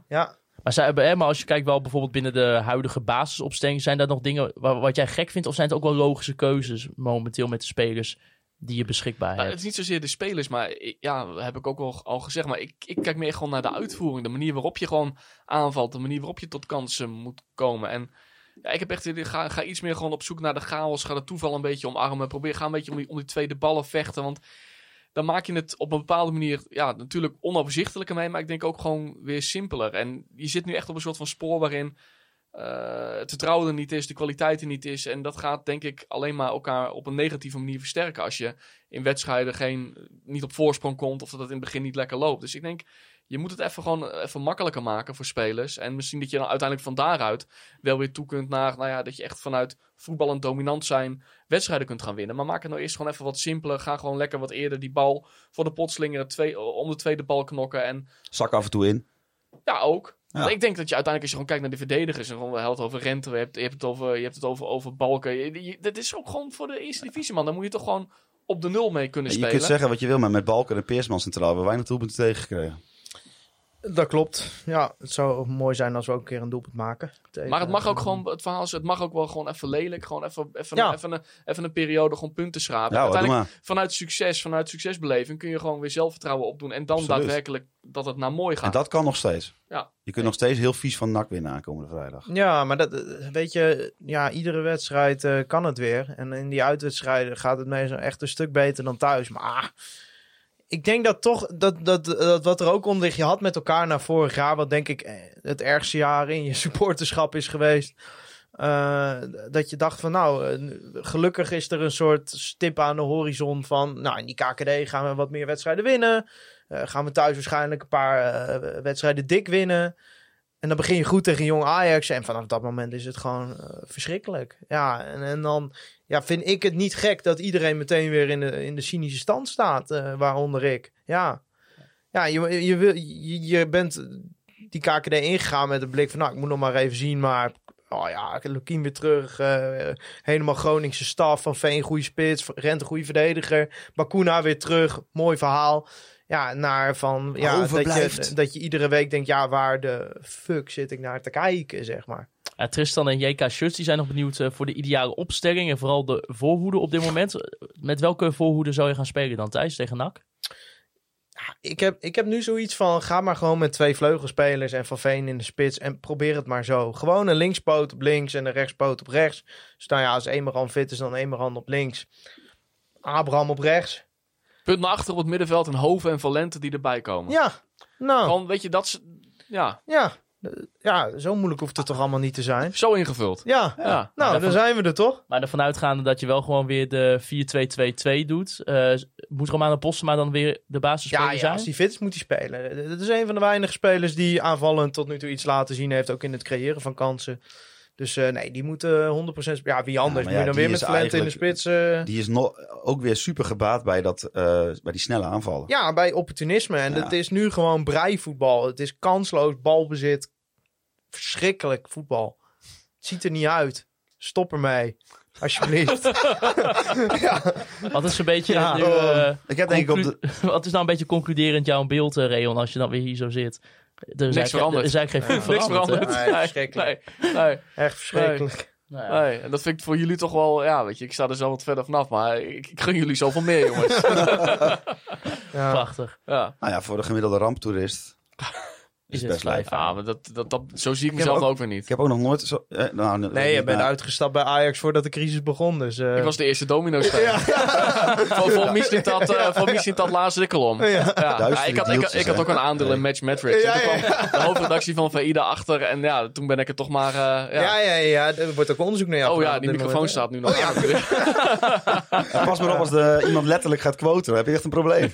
Ja, Maar, zij, hebben- hè, maar als je kijkt wel bijvoorbeeld binnen de huidige basisopstelling, zijn daar nog dingen wa- wat jij gek vindt? Of zijn het ook wel logische keuzes momenteel met de spelers die je beschikbaar Nou, het hebt? is niet zozeer de spelers, maar ik- ja, heb ik ook wel al gezegd. Maar ik, ik kijk meer gewoon naar de uitvoering. De manier waarop je gewoon aanvalt. De manier waarop je tot kansen moet komen. En ja, ik heb echt, ga, ga iets meer gewoon op zoek naar de chaos. Ga de toeval een beetje omarmen. Probeer, ga een beetje om die, om die tweede ballen vechten. Want dan maak je het op een bepaalde manier, ja, natuurlijk onoverzichtelijker mee. Maar ik denk ook gewoon weer simpeler. En je zit nu echt op een soort van spoor waarin eh, het vertrouwen er niet is, de kwaliteit er niet is. En dat gaat denk ik alleen maar elkaar op een negatieve manier versterken. Als je in wedstrijden geen, niet op voorsprong komt of dat het in het begin niet lekker loopt. Dus ik denk, je moet het even gewoon even makkelijker maken voor spelers. En misschien dat je dan uiteindelijk van daaruit wel weer toe kunt naar, nou ja, dat je echt vanuit voetballend dominant zijn wedstrijden kunt gaan winnen. Maar maak het nou eerst gewoon even wat simpeler. Ga gewoon lekker wat eerder die bal voor de pot slingeren, twee, om de tweede bal knokken. En Zak af en toe in. ja, ook. Ja. Ik denk dat je uiteindelijk, als je gewoon kijkt naar de verdedigers, en gewoon, het over rente, je hebt, je hebt het over, je hebt het over, over balken. Je, je- dat is ook gewoon voor de eerste divisie, man. Dan moet je toch gewoon op de nul mee kunnen Je spelen. kunt zeggen wat je wil, maar met Balken en Peersman centraal hebben we weinig doelpunten tegengekregen. Dat klopt. Ja, het zou mooi zijn als we ook een keer een doelpunt maken. Tegen- maar het mag ook gewoon, het verhaal is, het mag ook wel gewoon even lelijk. Gewoon even, even, Ja. even, een, even een periode gewoon punten schrapen. Ja, Uiteindelijk, vanuit succes, vanuit succesbeleving kun je gewoon weer zelfvertrouwen opdoen. En dan Absoluut. daadwerkelijk dat het naar mooi En gaat. dat kan nog steeds. Ja. Je kunt nog steeds heel vies van NAC winnen aankomende vrijdag. Ja, maar dat, weet je, ja, iedere wedstrijd eh, kan het weer. En in die uitwedstrijden gaat het meestal echt een stuk beter dan thuis. Maar ah, ik denk dat toch, dat, dat, dat wat er ook onder ligt, je had met elkaar naar vorig jaar, wat denk ik eh, het ergste jaar in je supporterschap is geweest. eh, dat je dacht van nou, eh, gelukkig is er een soort stip aan de horizon van, nou in die KKD gaan we wat meer wedstrijden winnen. Gaan we thuis waarschijnlijk een paar wedstrijden dik winnen. En dan begin je goed tegen jong Ajax. En vanaf dat moment is het gewoon verschrikkelijk. Ja, en, en dan ja, vind ik het niet gek dat iedereen meteen weer in de, in de cynische stand staat. eh, waaronder ik. Ja, ja je, je, wil, je, je bent die KKD ingegaan met de blik van... Nou, ik moet nog maar even zien, maar... Oh ja, Lukien weer terug. eh, helemaal Groningse staf. Van Veen, goede spits. Rente, goede verdediger. Bakuna weer terug. Mooi verhaal. Ja, naar van... Ja, dat je, dat je iedere week denkt... Ja, waar de fuck zit ik naar te kijken, zeg maar. Ja, Tristan en JK Schutz die zijn nog benieuwd eh, voor de ideale opstelling en vooral de voorhoede op dit moment. Met welke voorhoede zou je gaan spelen dan Thijs tegen NAC? Ik heb, ik heb nu zoiets van, ga maar gewoon met twee vleugelspelers en Van Veen in de spits en probeer het maar zo. Gewoon een linkspoot op links en een rechtspoot op rechts. Dus nou ja, als Emeran fit is, dan Emeran op links. Abraham op rechts. Punt naar achter op het middenveld en Hoven en Valente die erbij komen. Ja, nou, Gewoon, weet je, dat is, ja, ja. Eh, Ja, zo moeilijk hoeft het toch allemaal niet te zijn. zo ingevuld. Ja, Ja. nou, daarvan- dan zijn we er toch? Maar ervan uitgaande dat je wel gewoon weer de 4-2-2-2 doet. eh, moet Romano Postema dan weer de basisspeler Ja, ja, zijn? als hij fit is, moet hij spelen. Dat is een van de weinige spelers die aanvallend tot nu toe iets laten zien heeft. Ook in het creëren van kansen. Dus eh, nee, die moeten 100% sp- Ja, wie anders? ja, je dan weer met is Valente in de spits? eh, Die is ook weer super gebaat bij, dat, eh, bij die snelle aanvallen. Ja, bij opportunisme. En Ja. het is nu gewoon breivoetbal. Het is kansloos, balbezit. Verschrikkelijk voetbal. Het ziet er niet uit. Stop ermee. Alsjeblieft. ja. Wat is een beetje Ja, nu, oh. eh, Ik heb denk ik op de... Wat is nou een beetje concluderend jouw beeld, eh, Reon, als je dan weer hier zo zit? Er is eigenlijk- veranderd. Er is eigenlijk geen Niks veranderd. Nee, verschrikkelijk. Nee, nee. Echt verschrikkelijk. Nou ja. Nee, en dat vind ik voor jullie toch wel, ja, weet je, ik sta er zo wat verder vanaf, maar ik, ik gun jullie zoveel meer, jongens. Ja. Prachtig. ja. Nou ja, voor de gemiddelde ramptoerist Is is het best fijn. ja, maar dat, dat, dat, zo zie ik mezelf ook- ook weer niet. Ik heb ook nog nooit zo... Eh, nou, Nee, je bent uitgestapt bij Ajax voordat de crisis begon. Dus, eh, Ik was de eerste domino voor, voor Mislintat uh, voor Mislintat laatste ik al om. Ja. Ja. Duistere ik, had, ik, had ook een aandeel in Match Matrix. Ja, En toen ja, kwam de hoofdredactie van VIDA achter. En ja, toen ben ik er toch maar... eh, ja. ja. Ja, ja, Er wordt ook onderzoek naar jou Oh ja, die microfoon moment, staat nu nog aan. En pas maar op als de, iemand letterlijk gaat quoten. Dan heb je echt een probleem.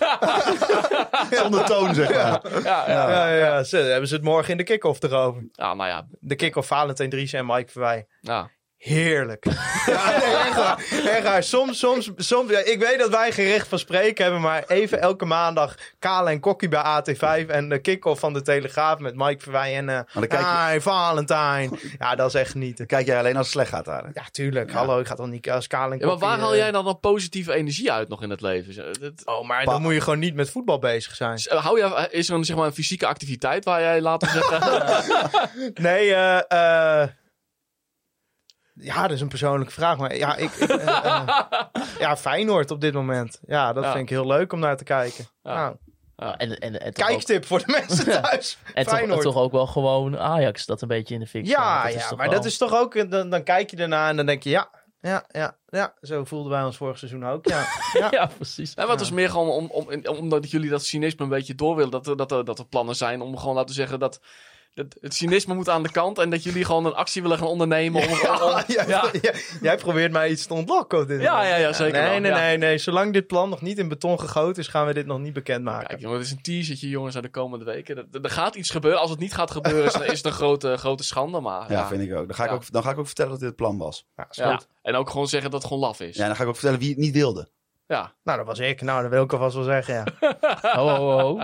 Zonder toon, zeg maar. Ja, ja. Ja, ja, hebben ze het morgen in de kick-off erover. ja, nou ja. De kick-off Valentijn Dries en Mike Verwij. ja. Heerlijk. Ja, nee, echt waar. Echt waar. Soms, soms, soms, ja, ik weet dat wij gericht van spreken hebben, maar even elke maandag Kale en Kokkie bij AT5 en de kick-off van de Telegraaf met Mike Verwij en eh dan kijk je- Hi, Valentijn. Ja, dat is echt genieten. Kijk jij alleen als het slecht gaat daar. Ja, tuurlijk. Hallo, ik ga toch niet als Kale en Ja, maar Kokkie... waar haal eh, jij dan dan positieve energie uit nog in het leven? Dat- Oh, maar Pa- dan moet je gewoon niet met voetbal bezig zijn. eh, Hou je, is er een, zeg maar, een fysieke activiteit waar jij, laten we zeggen... Nee, eh... eh, ja, dat is een persoonlijke vraag. Maar ja, ik... eh, eh, ja, Feyenoord op dit moment. Ja, dat Ja. vind ik heel leuk om naar te kijken. Ja. Nou, Ja, en, en, en, ook, kijktip voor de mensen thuis. en toch, toch ook wel gewoon Ajax dat een beetje in de fik staat. Ja, ja maar wel- dat is toch ook... Dan, dan kijk je ernaar en dan denk je... Ja, ja, ja, ja. Zo voelden wij ons vorig seizoen ook. Ja, ja. Ja, precies. Maar het is meer gewoon om, om, om, omdat jullie dat cynisme een beetje door willen. Dat er, dat, er, dat er plannen zijn om gewoon laten zeggen dat, dat het cynisme moet aan de kant. En dat jullie gewoon een actie willen gaan ondernemen. Om, om- om- Ja, ja. ja, jij probeert mij iets te ontlokken op dit Ja, moment. ja, ja, zeker Nee, wel, nee, ja. nee, nee. Zolang dit plan nog niet in beton gegoten is, gaan we dit nog niet bekendmaken. Kijk, jongen, het is een teasertje, jongens, aan de komende weken. Er, er gaat iets gebeuren. Als het niet gaat gebeuren, is, het een grote, grote schande. Maar Ja, ja, vind ik ook. Dan ga ik, Ja. ook. dan ga ik ook vertellen dat dit het plan was. Ja, is Ja. goed. En ook gewoon zeggen dat het gewoon laf is. Ja, dan ga ik ook vertellen wie het niet wilde. Ja. Nou, dat was ik. Nou, dat wil ik alvast wel zeggen, ja. Ho, ho, ho.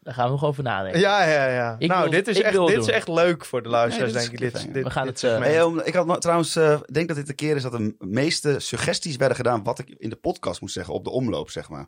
Daar gaan we nog over nadenken. Ja, ja, ja. Ik nou, wil- dit, is echt, dit doen. is echt leuk voor de luisteraars, Nee, denk ik. Dit, dit, We gaan dit het, eh. Hey, om- ik had trouwens, eh, ik denk dat dit de keer is dat de meeste suggesties werden gedaan wat ik in de podcast moest zeggen op de omloop, zeg maar.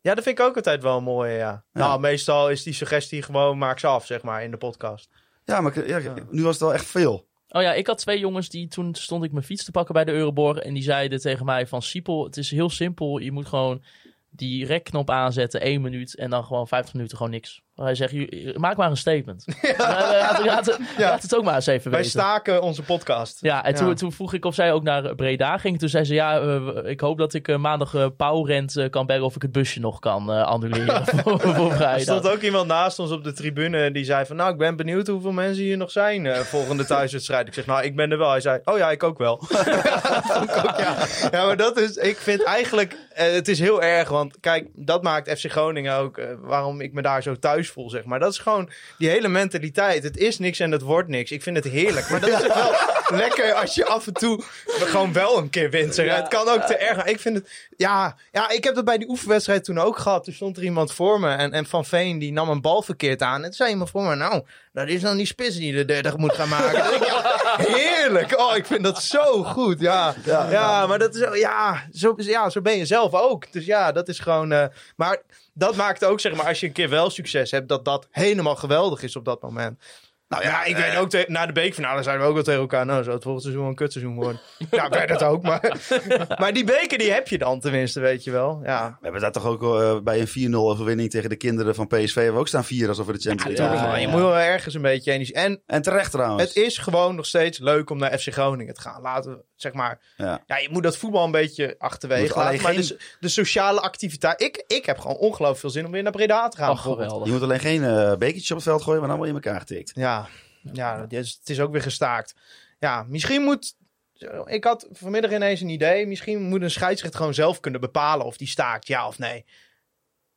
Ja, dat vind ik ook altijd wel mooi, ja. Nou, meestal is die suggestie gewoon maak ze af, zeg maar, in de podcast. Ja, maar ja, nu was het wel echt veel. Oh ja, ik had twee jongens die toen stond ik mijn fiets te pakken bij de Euroborg. En die zeiden tegen mij van Siepel, het is heel simpel. Je moet gewoon die rekknop aanzetten, één minuut. En dan gewoon 50 minuten gewoon niks. Hij zegt, "Ju- maak maar een statement. Ja. Laat, laat, laat, Ja. laat het ook maar eens even Wij weten. staken onze podcast. Ja, en toen, Ja. toen vroeg ik of zij ook naar Breda ging. Toen zei ze, ja, eh, ik hoop dat ik eh, maandag uh, Pauwrent eh, kan bellen of ik het busje nog kan eh, annuleren voor, voor Er vrijdag. stond ook iemand naast ons op de tribune die zei van... Nou, ik ben benieuwd hoeveel mensen hier nog zijn eh, volgende thuiswedstrijd. Ik zeg, nou, ik ben er wel. Hij zei, oh ja, ik ook wel. Ik ook, ja. maar dat is... Ik vind eigenlijk... eh, het is heel erg, want kijk, dat maakt FC Groningen ook... eh, waarom ik me daar zo thuis voel, zeg maar. Dat is gewoon die hele mentaliteit. Het is niks en het wordt niks. Ik vind het heerlijk. Maar dat is wel lekker als je af en toe gewoon wel een keer wint. Zeg. Ja. Het kan ook te erg. maar Ik vind het... Ja, ja, ik heb dat bij die oefenwedstrijd toen ook gehad. Toen stond er iemand voor me en, en Van Veen die nam een bal verkeerd aan. En toen zei iemand voor me, nou, dat is dan die spits die de 30 moet gaan maken. Ja, heerlijk. Oh, ik vind dat zo goed. Ja, ja, maar dat is, ja zo, ja, zo ben je zelf ook. Dus ja, dat is gewoon... eh, maar dat maakt ook, zeg maar, als je een keer wel succes hebt, dat dat helemaal geweldig is op dat moment. Nou Ja, ik weet ook, te- na de beekfinale zeiden we ook wel tegen elkaar, nou, zou het volgend seizoen wel een kutseizoen worden. ja, werd het ook, maar, maar die beker die heb je dan tenminste, weet je wel. Ja, We hebben daar toch ook eh, bij een 4-0 overwinning tegen de kinderen van PSV. We ook staan vieren alsof we de Champions League Ja, je moet wel ergens een beetje energie. En En terecht trouwens. het is gewoon nog steeds leuk om naar FC Groningen te gaan. Laten we, zeg maar, Ja. ja, je moet dat voetbal een beetje achterwege laten. Maar geen- de, de sociale activiteit, ik, ik heb gewoon ongelooflijk veel zin om weer naar Breda te gaan. Oh, geweldig. Je moet alleen geen eh bekertjes op het veld gooien, maar dan word je in elkaar getikt. Ja, ja het, is, het is ook weer gestaakt. Ja, misschien moet. Ik had vanmiddag ineens een idee. Misschien moet een scheidsrechter gewoon zelf kunnen bepalen of die staakt, ja of nee.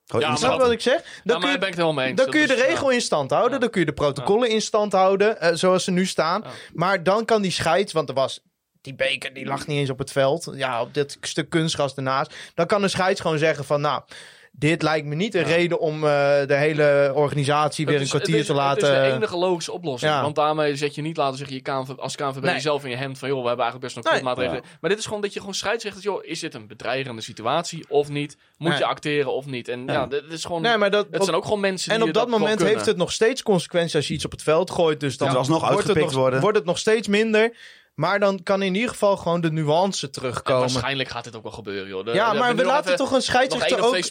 Ja. Snap je wat ik zeg? Dan Ja, kun je, daar ben ik het helemaal mee eens. dan Dat kun je de ja. regel in stand houden. Ja. Dan kun je de protocollen in stand houden, eh, zoals ze nu staan. Ja. Maar dan kan die scheids, want er was. Die beker die lag niet eens op het veld. Ja, op dit stuk kunstgras ernaast. Dan kan de scheids gewoon zeggen van nou. Dit lijkt me niet een reden om eh, de hele organisatie weer een kwartier is, te laten. Het is de enige logische oplossing. Ja. Want daarmee zet je niet laten zeggen, je KNV, als KNVB Nee. jezelf in je hemd van, joh, we hebben eigenlijk best nog Nee. maatregelen. Maar dit is gewoon dat je gewoon scheidsrechters, joh, is dit een bedreigende situatie of niet? Moet Nee. je acteren of niet? En ja, dit is gewoon, Nee, maar dat, het zijn ook gewoon mensen En die op dat gewoon moment heeft het nog steeds consequenties als je iets op het veld gooit. Dus dan alsnog wordt, het nog, worden. wordt het nog steeds minder. Maar dan kan in ieder geval gewoon de nuance En terugkomen. waarschijnlijk gaat dit ook wel gebeuren, joh. De- Ja, de- maar we nog laten even- toch een Nog scheidsrechter één of ook...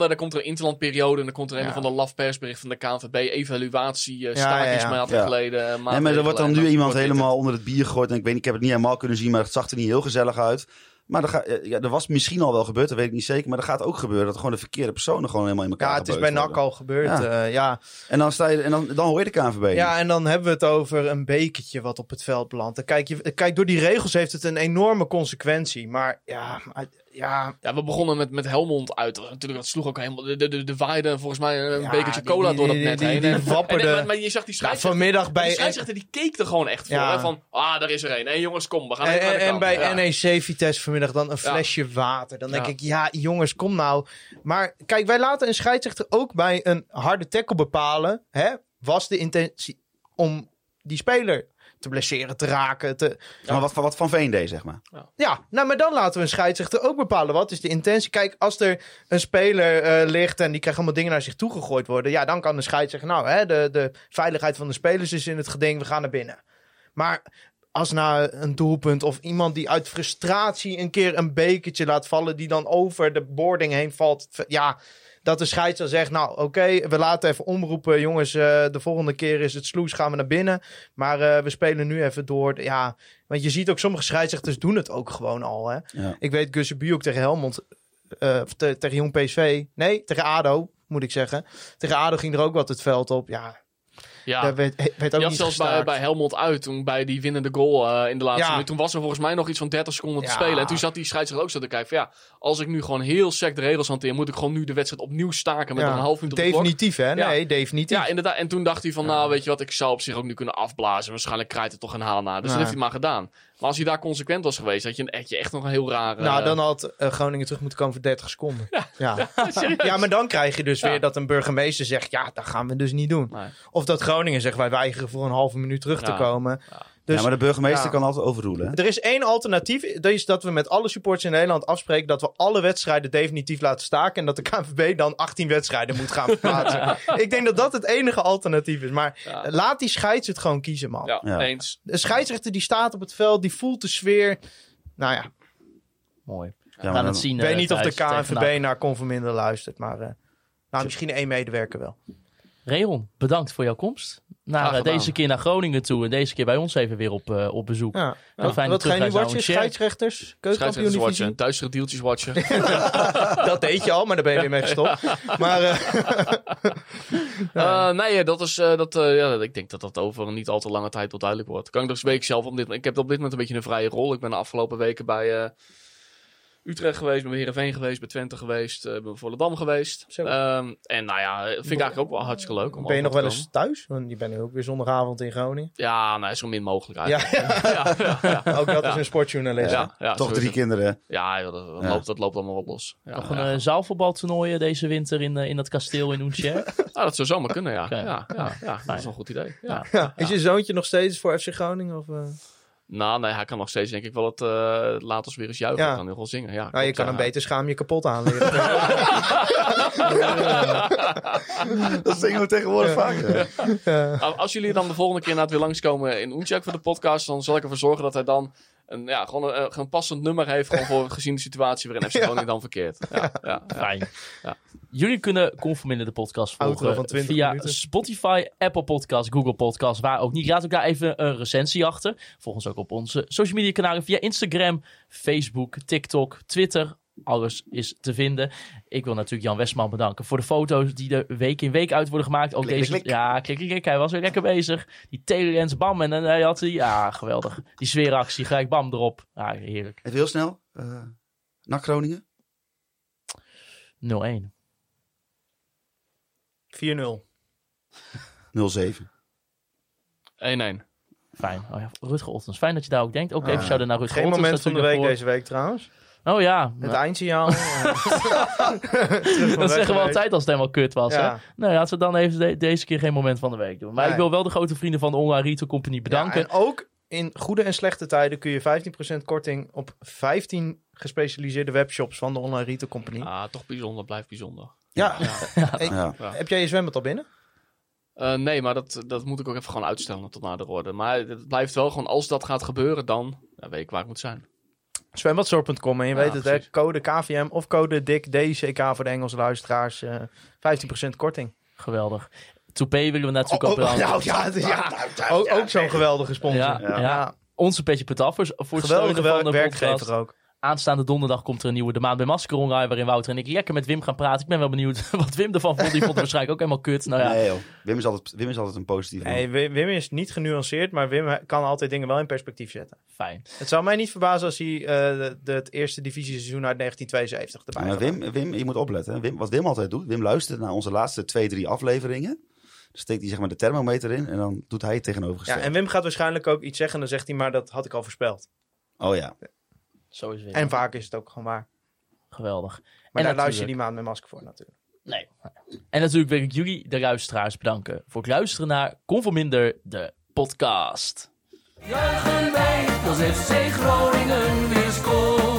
ja. dan komt er een interlandperiode... en dan komt er een Ja. van de lafpersbericht van de KNVB... evaluatie, uh, Ja, stakings ja, ja. maanden Ja. geleden. Nee, maar er wordt dan en nu iemand helemaal onder het bier gegooid. En ik weet niet, ik heb het niet helemaal kunnen zien, maar het zag er niet heel gezellig uit. Maar er, ga, ja, er was misschien al wel gebeurd, dat weet ik niet zeker. Maar er gaat ook gebeuren dat gewoon de verkeerde personen gewoon helemaal in elkaar Ja, het is bij NAC al gebeurd. Ja. Ja. ja. En dan, sta je, en dan, dan hoor je de KNVB. ja, en dan hebben we het over een bekertje wat op het veld belandt. Dan Kijk, je, kijk, door die regels heeft het een enorme consequentie. Maar ja, maar- ja, Ja, we begonnen met, met Helmond uit. Natuurlijk, dat sloeg ook helemaal... De, de, de, de waaide volgens mij een Ja, bekertje die- cola die- door dat die- net die- heen. die En- wapperde- en- maar, maar je zag die ja, scheidsrechter... vanmiddag die bij... scheidsrechter die keek er gewoon echt voor. Hè, van, ah, daar is er één. Hé jongens, kom, we gaan En, en, de en bij. NEC Vitesse vanmiddag dan een flesje water. Dan denk ik, ja jongens, kom nou. Maar kijk, wij laten een scheidsrechter ook bij een harde tackle bepalen. Hè? Was de intentie om die speler te blesseren, te raken, te, Maar wat, wat Van Veen deed, zeg maar. Ja, nou, maar dan laten we een scheidsrechter ook bepalen. Wat is de intentie? Kijk, als er een speler eh, ligt en die krijgt allemaal dingen naar zich toe gegooid worden. Ja, dan kan de scheidsrechter, nou, hè, de, de veiligheid van de spelers is in het geding, we gaan naar binnen. Maar als na een doelpunt of iemand die uit frustratie een keer een bekertje laat vallen, die dan over de boarding heen valt. Ja, dat de scheidsrechter zegt, nou oké, we laten even omroepen. Jongens, eh, de volgende keer is het sloes, gaan we naar binnen. Maar eh, we spelen nu even door. Ja, want je ziet ook sommige scheidsrechters doen het ook gewoon al. Hè? Ja. Ik weet Gusse ook tegen Helmond, eh, te- tegen Jong PSV. Nee, tegen ADO moet ik zeggen. Tegen ADO ging er ook wat het veld op. Ja, Ja. daar werd, werd ook Je had niet zelfs bij, bij Helmond uit, toen bij die winnende goal eh, in de laatste Ja. minuut. Toen was er volgens mij nog iets van 30 seconden te spelen. En toen zat die scheidsrechter ook zo te kijken van ja, als ik nu gewoon heel sec de regels hanteer, moet ik gewoon nu de wedstrijd opnieuw staken met Ja. een half minuut op. Definitief, hè? Nee, definitief. Ja, inderdaad. En toen dacht hij van, nou, weet je wat, ik zou op zich ook nu kunnen afblazen. Waarschijnlijk krijgt het toch een haal na. Dus dat heeft hij maar gedaan. Maar als hij daar consequent was geweest, had je, had je echt nog een heel raar... Nou, eh, dan had eh, Groningen terug moeten komen voor 30 seconden. Ja. Ja. maar dan krijg je dus Ja. weer dat een burgemeester zegt: ja, dat gaan we dus niet doen. Nee. Of dat Groningen zegt: wij weigeren voor een halve minuut terug te Ja. Komen. Dus ja, maar de burgemeester ja. kan altijd overroelen. er is één alternatief. Dat is dat we met alle supporters in Nederland afspreken dat we alle wedstrijden definitief laten staken. En dat de KNVB dan 18 wedstrijden moet gaan verplaatsen. Ik denk dat dat het enige alternatief is. Maar Ja. laat die scheids het gewoon kiezen, man. Ja, Ja. eens. De scheidsrechter die staat op het veld, die voelt de sfeer. Nou ja, Mooi. Ja, We maar gaan het zien. ik weet eh, niet of de KNVB naar Conforminder luistert. Maar eh, nou, misschien één medewerker wel. Reon, bedankt voor jouw komst. Naar, eh, deze keer naar Groningen toe en deze keer bij ons even weer op, eh, op bezoek. Ja. Heel fijn Wat dat ga je nu watchen? Scheidsrechters? Scheidsrechters Keukenkampioen watchen, Duitsere deeltjes watchen. Dat deed je al, maar daar ben je weer mee gestopt. Maar eh, Eh, nee, dat is, eh, dat, eh, ja, ik denk dat dat over een niet al te lange tijd wel duidelijk wordt. Kan ik dus week zelf op dit Ik heb op dit moment een beetje een vrije rol. Ik ben de afgelopen weken bij eh, Utrecht geweest, ben bij Heerenveen geweest, bij Twente geweest, eh, ben bij Volendam geweest. Ehm, en nou ja, vind ik eigenlijk ook wel hartstikke leuk. Om ben je nog wel eens thuis? Want je bent nu ook weer zondagavond in Groningen. Ja, nou, zo min mogelijk eigenlijk. ja. Ja, ja, ja. ook dat is een sportjournalist. Ja, ja, Toch drie het. kinderen. Ja, joh, dat, dat Ja. Loopt, dat loopt allemaal wat los. Ja, Nog een eh, zaalvoetbaltoernooi deze winter in, eh, in dat kasteel in Oensjer. Ah, dat zou zomaar kunnen, ja. Ja, ja, ja, dat is wel een goed idee. Ja. Ja. Is je zoontje nog steeds voor FC Groningen? Of, eh? Nou, nee, hij kan nog steeds denk ik wel het uh, laat ons weer eens juichen. Ja. Hij kan heel veel zingen. Ja, nou, je kan ja. hem beter schaam je kapot aanleren. Dat zingen we tegenwoordig vaker. Nou, Als jullie dan de volgende keer inderdaad weer langskomen in Oentjak voor de podcast, dan zal ik ervoor zorgen dat hij dan een, ja, gewoon een, een passend nummer heeft gewoon voor gezien de situatie waarin FC Groningen dan verkeert. Ja, ja, ja. Fijn. Ja. Jullie kunnen Conforminder de podcast volgen van 20 via minuten. Spotify, Apple Podcast, Google Podcast, waar ook niet. Laat ook daar even een recensie achter. Volg ons ook op onze social media kanalen via Instagram, Facebook, TikTok, Twitter. Alles is te vinden. Ik wil natuurlijk Jan Westman bedanken voor de foto's die er week in week uit worden gemaakt. Ook Klik, deze, klik, klik. ja, klik, klik, klik. Hij was weer lekker bezig. Die telelens, bam. En dan hij had hij, ja, geweldig. Die sfeeractie, gelijk bam erop. Ja, heerlijk. 0-1. Even heel snel. eh naar Groningen. 4-0. 0-7. 1-1. Fijn. Oh ja, Rutger Ottens. Fijn dat je daar ook denkt. Ook Ah, even shout naar Rutger Geen Ottens moment van de week deze week trouwens. Oh ja. Het eindsignaal. dat zeggen we altijd als het helemaal kut was. Ja. Hè? Nou, laten we dan even de- deze keer geen moment van de week doen. Maar Nee. ik wil wel de grote vrienden van de Online Retail Company bedanken. Ja, en ook in goede en slechte tijden kun je 15% korting op 15 gespecialiseerde webshops van de Online Retail Company. Ah, toch bijzonder, blijft bijzonder. Ja. Ja. Hey, Ja. Ja. Heb jij je zwembad al binnen? Eh, nee, maar dat, dat moet ik ook even gewoon uitstellen tot na de orde. Maar het blijft wel gewoon, als dat gaat gebeuren, dan ja, weet ik waar ik moet zijn. Zwembadzorg.com en je Ja, weet het, hè, code KVM of code DIK, DCK voor de Engelse luisteraars. eh 15% korting. Geweldig. Toupé willen we natuurlijk ook bedanken. nou ja, ja, ook, ook zo'n geweldige sponsor. Ja, Ja, ja. Onze Petje voor het geweldige steunen van de wel- podcast. werkgever ook. Aanstaande donderdag komt er een nieuwe De Maand bij Masker online, waarin Wouter en ik lekker met Wim gaan praten. Ik ben wel benieuwd wat Wim ervan vond. Die vond het waarschijnlijk ook helemaal kut. Nou ja, Nee joh, Wim is altijd, Wim is altijd een positieve man. Nee, Wim Wim is niet genuanceerd, maar Wim kan altijd dingen wel in perspectief zetten. fijn. Het zou mij niet verbazen als hij eh, de, de- het eerste divisieseizoen uit 1972 erbij. Wim, Wim, je moet opletten. hè. Wim, wat Wim altijd doet, Wim luistert naar onze laatste twee, drie afleveringen. Steekt hij zeg maar de thermometer in en dan doet hij het Ja, tegenovergestelde. en Wim gaat waarschijnlijk ook iets zeggen en dan zegt hij, maar dat had ik al voorspeld. Oh ja. Zo is Wim. En vaak is het ook gewoon waar. Geweldig. Maar En daar luister je die maand met masker voor natuurlijk. Nee. En natuurlijk wil ik jullie, de luisteraars, bedanken voor het luisteren naar Conforminder, de podcast. Juichen wij als FC Groningen weer scoort.